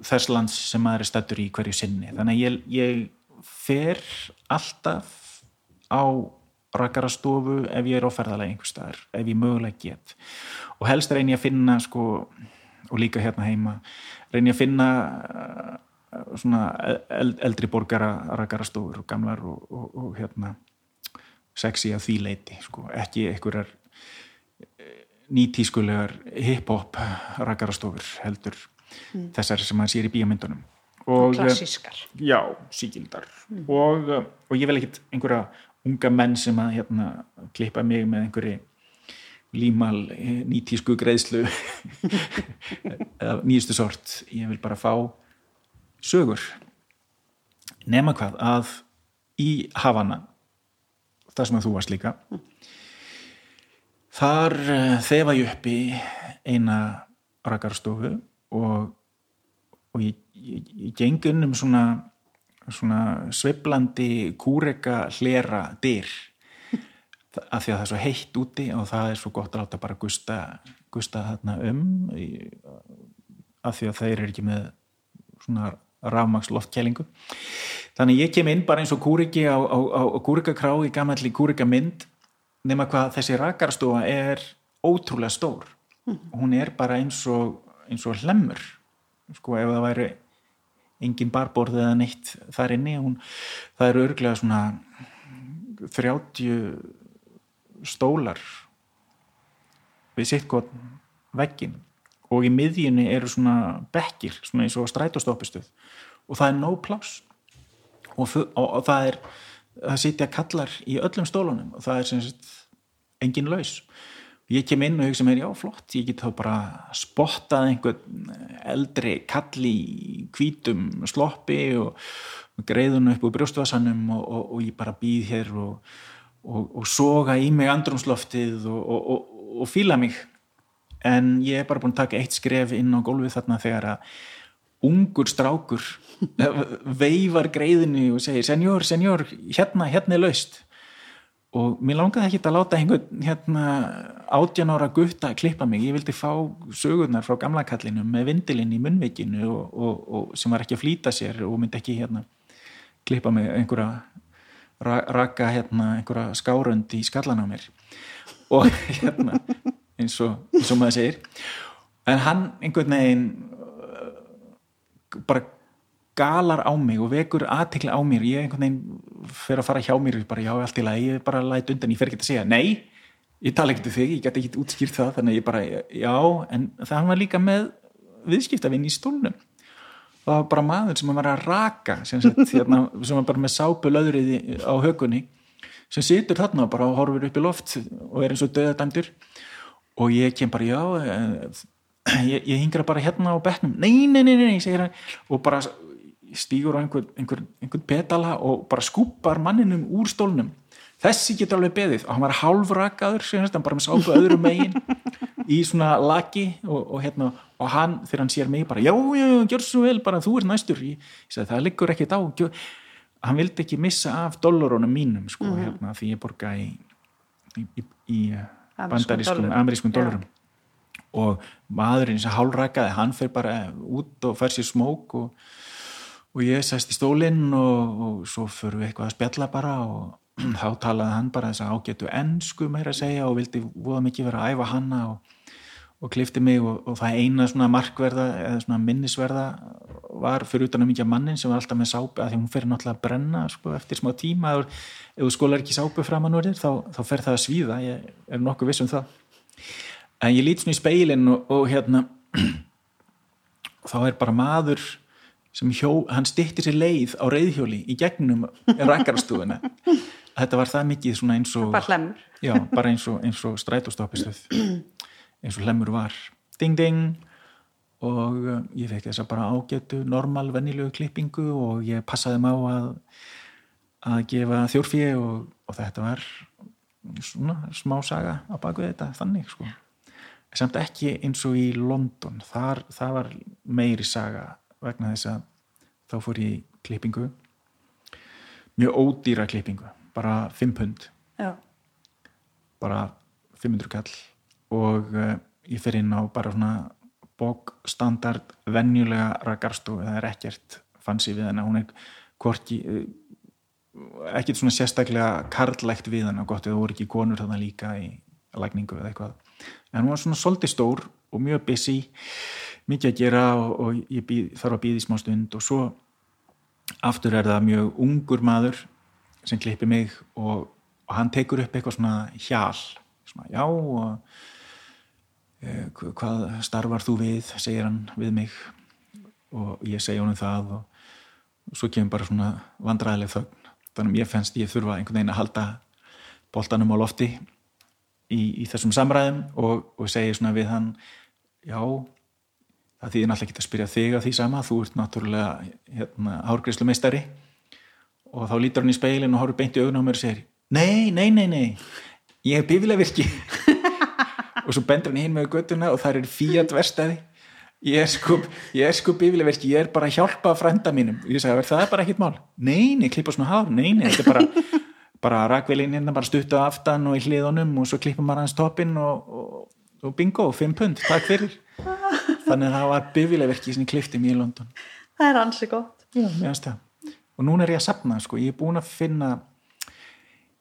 þess lands sem maður er stættur í hverju sinni. Þannig að ég, ég fer alltaf á rakarastofu ef ég er á ferðalegi einhver staðar, ef ég mögulega get. Og helst reyni ég að finna sko, og líka hérna heima reyni ég að finna uh, svona eld, eldri borgara rakarastofur og gamlar og, og, og hérna sexy að því leiti sko. ekki einhverjar nýtískulegar hip-hop rakarastofur heldur þessar sem maður sér í bíamyndunum og, eh, Klassískar. já, síkildar og, uh, og ég vil ekkit einhverja unga menn sem að hérna, klippa mig með einhverju límal eh, nýtísku greiðslu eða nýjustu sort. Ég vil bara fá sögur. Nema hvað að í Havana það sem að þú varst líka þar uh, þefa ég upp í eina rakarstofu og, og ég, ég, ég geng inn um svona, svona sveiflandi kúreka hlera dyr. Af því að það er svo heitt úti og það er svo gott að láta bara gusta, gusta þarna um af því að þeir eru ekki með svona rafmaks loftkælingu þannig ég kem inn bara eins og kúriki á, á, á, á kúrikakrá í gamalli kúrikamynd nema hvað þessi rakarstofa er ótrúlega stór. Hún er bara eins og, eins og hlemmur sko ef það væri engin barborð eða neitt þar inni. Hún, það eru örglega svona 30 stólar við sitt gott veggin og í miðjunni eru svona bekkir, svona eins og strætóstoppistuð og það er nóg pláss. Og, og, og það er það sitja kallar í öllum stólunum og það er sem sagt engin laus ég kem inn og hugsa mér, já flott ég get þá bara spottað einhvern eldri kall í hvítum sloppi og greiðun upp úr brjóstvasanum og, og, og ég bara býð hér og, og, og soga í mig andrumsloftið og fíla mig. En ég er bara búin að taka eitt skref inn á gólfið þarna þegar að ungur strákur veifar greiðinu og segir senjór, senjór, hérna, hérna er laust og mér langaði ekki að láta einhvern hérna átjan ára gutta að klippa mig, ég vildi fá sögurnar frá gamla kallinu með vindilinn í munnveikinu og, og, og sem var ekki að flýta sér og myndi ekki hérna klippa mig einhverja ra raka hérna einhverja skárönd í skallan á mér. Og hérna eins og, eins og maður segir. En hann einhvern veginn bara galar á mig og vekur aðtekla á mér. Ég einhvern veginn fer að fara hjá mér bara já allt í lagi, ég bara læt undan ég fer ekki að segja nei, ég tala ekki til þig ég get ekki útskýrt það, þannig að ég bara já, en það var líka með viðskiptavinn í stólnum. Það var bara maður sem var að raka sem, sagt, hérna, sem var bara með sápu löðrið á hökunni sem situr þarna bara og horfir upp í loft og er eins og döðadæmdur og ég kem bara, já eh, ég, ég hingra bara hérna á bekknum. Nei, nei, nei, nei, og bara stígur á einhver, einhver, einhver petala og bara skúpar manninum úr stólnum. Þessi getur alveg beðið og hann var hálfrakaður hann bara með sápu öðrum megin í svona laki og, og, hérna, og hann þegar hann sér mig bara já, já, gjör svo vel, bara þú er næstur. Ég, ég sagði það liggur ekkit á. Gjör. hann vildi ekki missa af dollarónum mínum sko, mm. hérna, því ég borga í, í, í, í bandarískum, amerískum dólarum og maðurinn sem hálfrakaði hann fyrir bara út og fær sér smók og, og ég sæst í stólinn og, og svo fyrir við eitthvað að spjalla bara og þá talaði hann bara þess að ágetu ennsku meira að segja og vildi voða mikið vera að æfa hanna og, og klifti mig og það eina svona markverða eða svona minnisverða var fyrir utan að mikið mannin sem var alltaf með sápu að því hún fyrir náttúrulega að brenna sko, eftir smá tíma. Ef þú skólar ekki sápu fram að núrið þá, þá fer það að svíða. Ég er nokkuð viss um það. En ég lít svona í speilin og, og hérna þá er bara maður sem hjó, hann styrtir sér leið á reyðhjóli í gegnum rækkarastúðuna þetta var það mikið svona eins og bara hlemur já, bara eins og, og strætóstoppistöð. Eins og hlemur var. Ding ding. Og uh, ég fekk þess að bara ágætu normal, vennilögu klippingu og ég passaði má að að gefa þjórfíi og, og þetta var svona smá saga á baku þetta þannig sko. Samt ekki eins og í London. Þar, það var meiri saga vegna þess að þá fór ég klippingu. Mjög ódýra klippingu bara 5 pund. Já. bara 500 kall. Og uh, ég fer inn á bara svona bókstandard vennjulega ragarstu það er ekkert fansi við hennar hún er hvorki uh, ekkert svona sérstaklega karlægt við hennar gott eða voru ekki konur þarna líka í lagningu eða eitthvað. En hún var svona solti stór og mjög busy mikið að gera og, og ég býð, þarf að býða í smá stund. Og svo aftur er það mjög ungur maður sem klippi mig og, og hann tekur upp eitthvað svona hjál svona já og e, hvað starfar þú við? segir hann við mig. Og ég segja honum það og, og svo kemur bara svona vandræðileg þögn. Þannig að ég fennst ég þurfa einhvern veginn að halda boltanum á lofti í, í þessum samræðum og, og segja svona við hann já það þýðir náttúrulega ekki að spyrja þig að því sama. Þú ert náttúrulega hérna, hárgreyslu meistari og þá lítur hann í speilin og horfur beint í augun á mér og segir nei, nei, nei, nei. Ég er bifilega virki og svo bendur hann hinn með göttuna og það er fíat verstaði ég er sko, sko bifilega virki ég er bara að hjálpa frænda mínum. Og ég sagði, það er bara ekkit mál. Nei, nei, klippa svona hár, nei, nei, þetta er bara bara rakvelin hérna, bara stuttu aftan og í hliðunum og svo klippum maður hans toppin og, og, og bingo, 5 pund, takk fyrir þannig að það var bifilega virki sem ég klippti mér í London. Það er ansi gott. Já, og núna er ég að sapna sko, ég er búin að finna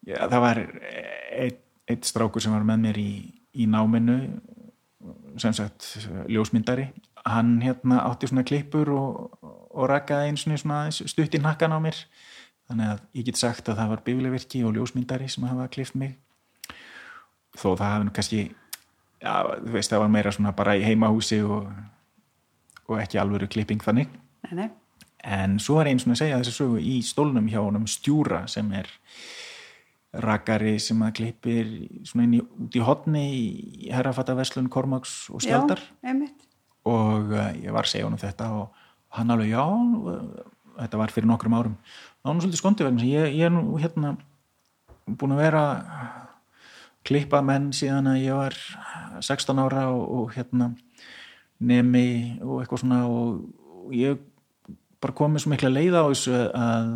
já, það var eitt, eitt strákur sem var með mér í, í náminu sem sagt ljósmyndari. Hann hérna átti svona klippur og, og rakkaði eins og svona stutt í nakkan á mér. Þannig að ég get sagt að það var biflevirki og ljósmyndari sem hafa klift mig. Þó það hafi nú kannski já, þú veist það var meira svona bara í heimahúsi og, og ekki alvöru klipping þannig. Nei, nei. En svo er einn svona að segja þessu sögu í stólnum hjá honum stjúra sem er rakari sem að klippir svona inn í, út í hodni í herrafattaverslun Kormáks og Skjaldar. já, og uh, ég var að segja honum þetta og hann alveg já þetta var fyrir nokkrum árum. Er hann svolítið skondið vegna ég, ég er nú hérna búin að vera klippa menn síðan að ég var 16 ára og, og hérna nemi og eitthvað svona og, og ég bara komið svo mikla leið á þessu að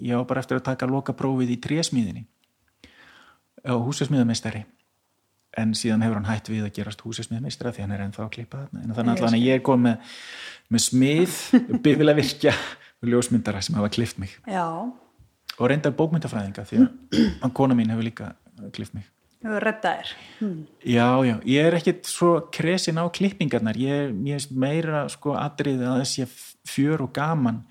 ég á bara eftir að taka lokaprófið í trésmíðinni á húsasmíðameistari. En síðan hefur hann hætt við að gerast húsasmíðameistara því hann er ennþá að klippa þarna. En þannig að ég komið með, með smið byggilega virkja og ljósmyndara sem hafa klift mig. Já. og reyndar bókmyndafræðinga því að kona mín hefur líka klift mig Hefur rettaðir hmm. Já, já, ég er ekkit svo kresin á klippingarnar. Ég, ég er meira sko aðrið að þessi fjör og gaman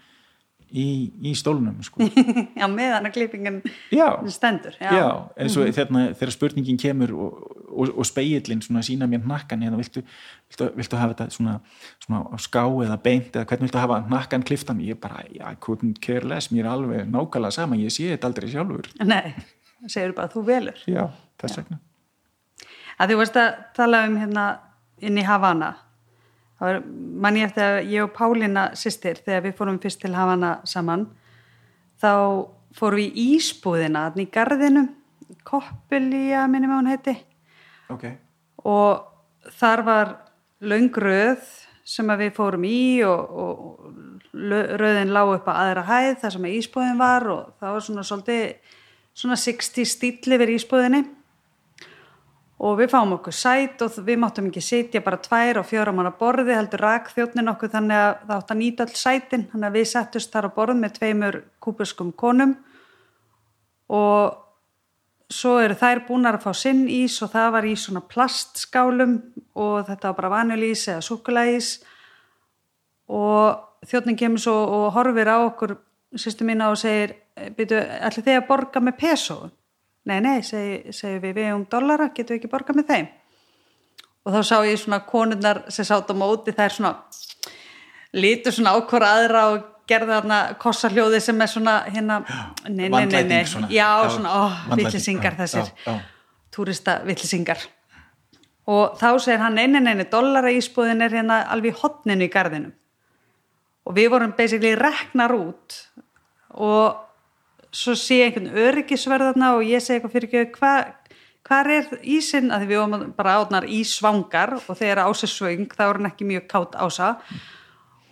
í, í stólunum sko. Já, meðan að klippingin já, stendur Já, já eins og mm -hmm. þeirna, þegar spurningin kemur og, og, og speillin sína mér nakkan eða viltu, viltu, viltu hafa þetta svona, svona á ská eða beint eða hvernig viltu hafa nakkan kliftan ég bara, I couldn't care less. Mér alveg nákvæmlega sama, ég sé þetta aldrei sjálfur. Nei segir bara þú velur. Já, þess vegna. Að þú veist að tala um hérna inn í Havana mann ég eftir að ég og Pálina sýstir þegar við fórum fyrst til Havana saman þá fórum við í Ísbúðina í gardinu Koppelía minnum að hún heiti. Ok, og þar var laungröð sem við fórum í og, og röðin lág upp að aðra hæð þar sem ísbúðin var og það var svona svolítið svona 60 stíl yfir ísbúðinni. Og við fáum okkur sæt og við máttum ekki sitja bara tvær og fjóra manna borði heldur rak þjóttnin okkur þannig að það átt að nýta all sætin. Þannig að við settust þar á borð með tveimur kúbuskum konum. Og svo eru þær búnar að fá sinn ís og það var í svona plastskálum og þetta var bara vanilís eða sukulægis og þjóttnin kemur svo og horfir á okkur sýstu mína og segir byrju, ætli þið að borga með peso? Nei, nei, segi, segi við við um dollara, getum við ekki borga með þeim? Og þá sá ég svona konurnar sem sátt á móti þær svona lítur svona ákvara aðra og gerði þarna kossarljóði sem er svona hérna, nei, nei, nei, nei, svona. já, svona, ó, villisingar þessir túrista villisingar og þá segir hann, nei, nei, nei, dollara ísbúðin er hérna alveg hotninu í gardinum og við vorum basically reknar út og svo sé einhvern öryggisverðarna og ég segi eitthvað fyrir ekki hvað hvar er ísinn, að við vorum bara átnar ísvangar og þegar ása svöng þá er hann ekki mjög kátt ása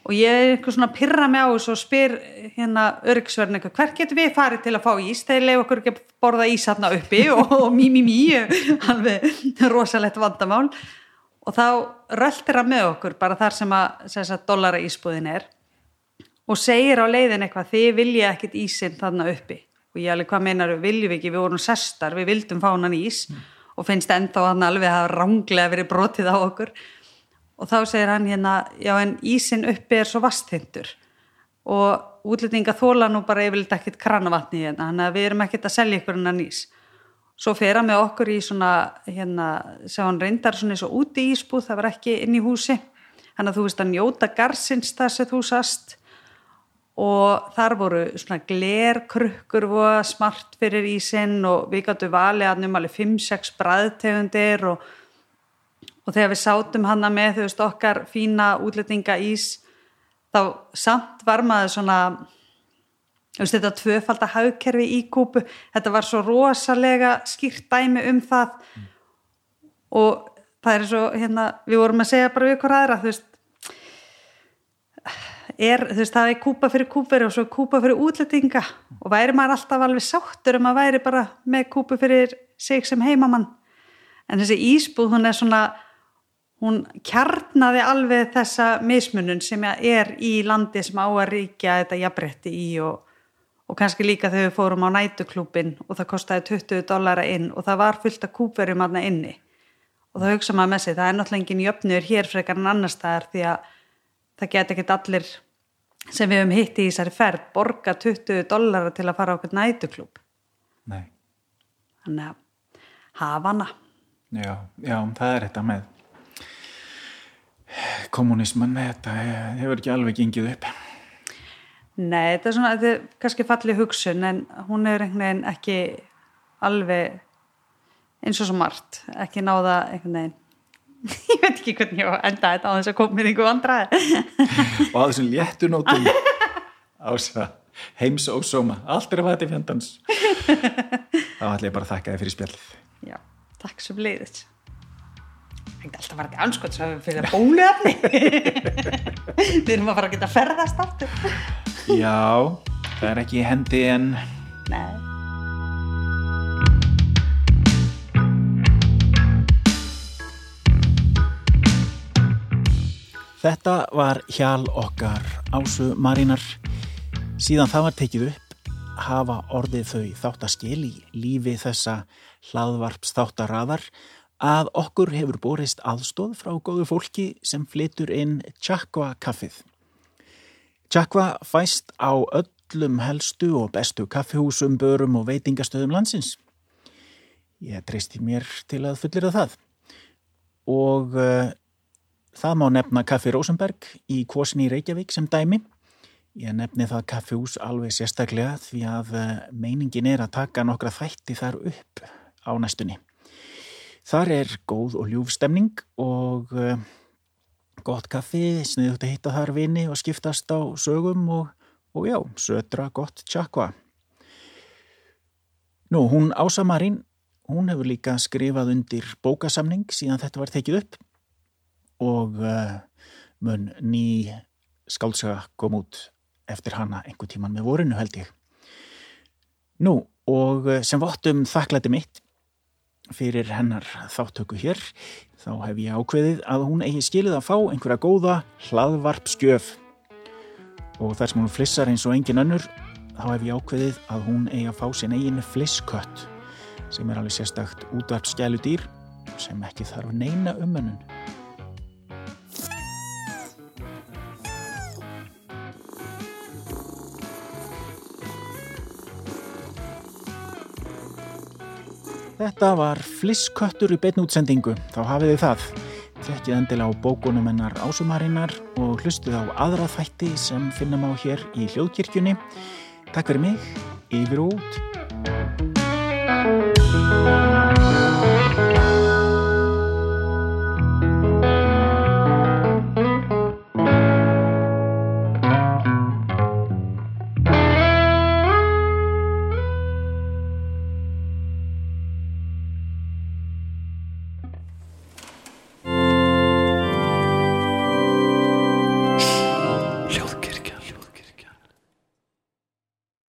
og ég er eitthvað svona að pyrra mig á þessu og spyr hérna öryggisverðin eitthvað, hver getur við farið til að fá ís? Þeir leif okkur ekki að borða ís hérna uppi og, og mí, mí, mí, alveg rosalegt vandamál. Og þá röltir hann með okkur bara þar sem að, að dollara ísbúðin er og segir á leiðin eitthvað þið vilja ekkit ísinn þarna uppi. Og ég alveg hvað meinar viljum við ekki? Við vorum sestar, við vildum fá hann ís. Og finnst ennþá hann alveg að ránglega verið brotið á okkur. Og þá segir hann hérna já en ísinn uppi er svo vasthindur og útlendinga þóla nú bara yfirleitt ekkit kranavatni hérna, þannig að við erum ekkit að selja ykkur hennar ís. Svo fer hann með okkur í svona hérna, sem hann reyndar svona eins og úti ísbúð, það var ekki inn í húsi. Hann að þú veist að njóta garsins þar sem þú sast og þar voru svona glerkrukkur smart fyrir ísinn og við gáttum valið að um alveg 5-6 bræðtegundir og, og þegar við sátum hana með þú veist okkar fína útlendinga ís þá samt var maður svona veist þetta tvöfalda hagkerfi í kúpu þetta var svo rosalega skýrt dæmi um það. Og það er svo hérna við vorum að segja bara við ykkur aðra þú veist er, þú veist, það er kúpa fyrir kúperi og svo kúpa fyrir útlendinga. Og væri maður alltaf alveg sáttur um að væri bara með kúpu fyrir sig sem heimamann. En þessi ísbúð, hún er svona hún kjarnaði alveg þessa mismunun sem er í landi sem á að ríkja þetta jafnbretti í og, og kannski líka þegar við fórum á nætuklúbin og það kostiði 20 dollara inn og það var fullt af kúperum aðna inni. Og það hugsa maður með sig, það er náttúrulega engin jöfnur hér frekar en annar staðar því að það geti ekkert allir sem við höfum hitt í þessari ferð borga 20 dollara til að fara á okkur nætuklub Nei, þannig að hafa hana. Já, já, það er þetta með kommunisman, þetta hefur ekki alveg gengið upp. Nei, þetta er svona, þetta er kannski falli hugsun en hún er einhvern veginn ekki alveg eins og svo margt, ekki náða einhvern veginn ég veit ekki hvernig ég enda þetta á þess að koma með einhver vandraði Og að þessum léttunótum ása heims og sóma, allt er að fæta í fjandans. Þá ætla ég bara að þakka þið fyrir spjallið. Já, takk sem leiðis Það er alltaf til anskot svo við fyrir bóluefni. Við erum að fara að geta ferðast aftur. Já, það er ekki í hendi en Nei Þetta var hjal okkar ásu Marínar. Síðan það var tekið upp hafa orðið þau þáttaskil í lífi þessa hlaðvarps þáttaraðar að okkur hefur borist aðstóð frá góðu fólki sem flytur inn Chakva kaffið. Chakva fæst á öllum helstu og bestu kaffihúsum, börum og veitingastöðum landsins. Ég treysti mér til að fullira það. Og uh, Það má nefna Kaffi Rosenberg í Kvosin í Reykjavík sem dæmi. Ég nefni það kaffehús alveg sérstaklega því að eh, meiningin er að taka nokkra þætti þar upp á næstunni. Þar er góð og ljúfstemning og uh, gott kaffi, sniðugt að hitta þar vini og skiptast á sögum og, og já, södra gott tjakva. Nú, hún Ása Marín, hún hefur líka skrifað undir bókasamning síðan þetta var tekið upp og uh, mun ný skálsaga kom út eftir hana einhver tíman með vorinu held ég. Nú, og sem vottum þakklæti mitt fyrir hennar þáttöku hér, þá hef ég ákveðið að hún eigi skilið að fá einhverja góða hlaðvarpskjöf. Og þar sem hún flissar eins og engin önnur, þá hef ég ákveðið að hún eigi að fá sin eigin flisskött, sem er alveg sérstakt útvarpskælu dýr sem ekki þarf neina umönnun. Þetta var Flissköttur í beitnútsendingu, þá hafið þið það. Þekkið endilega á bókunum hennar ásumarinnar og hlustið á aðra þætti sem finnum á hér í hljóðkirkjunni. Takk fyrir mig, yfir og út.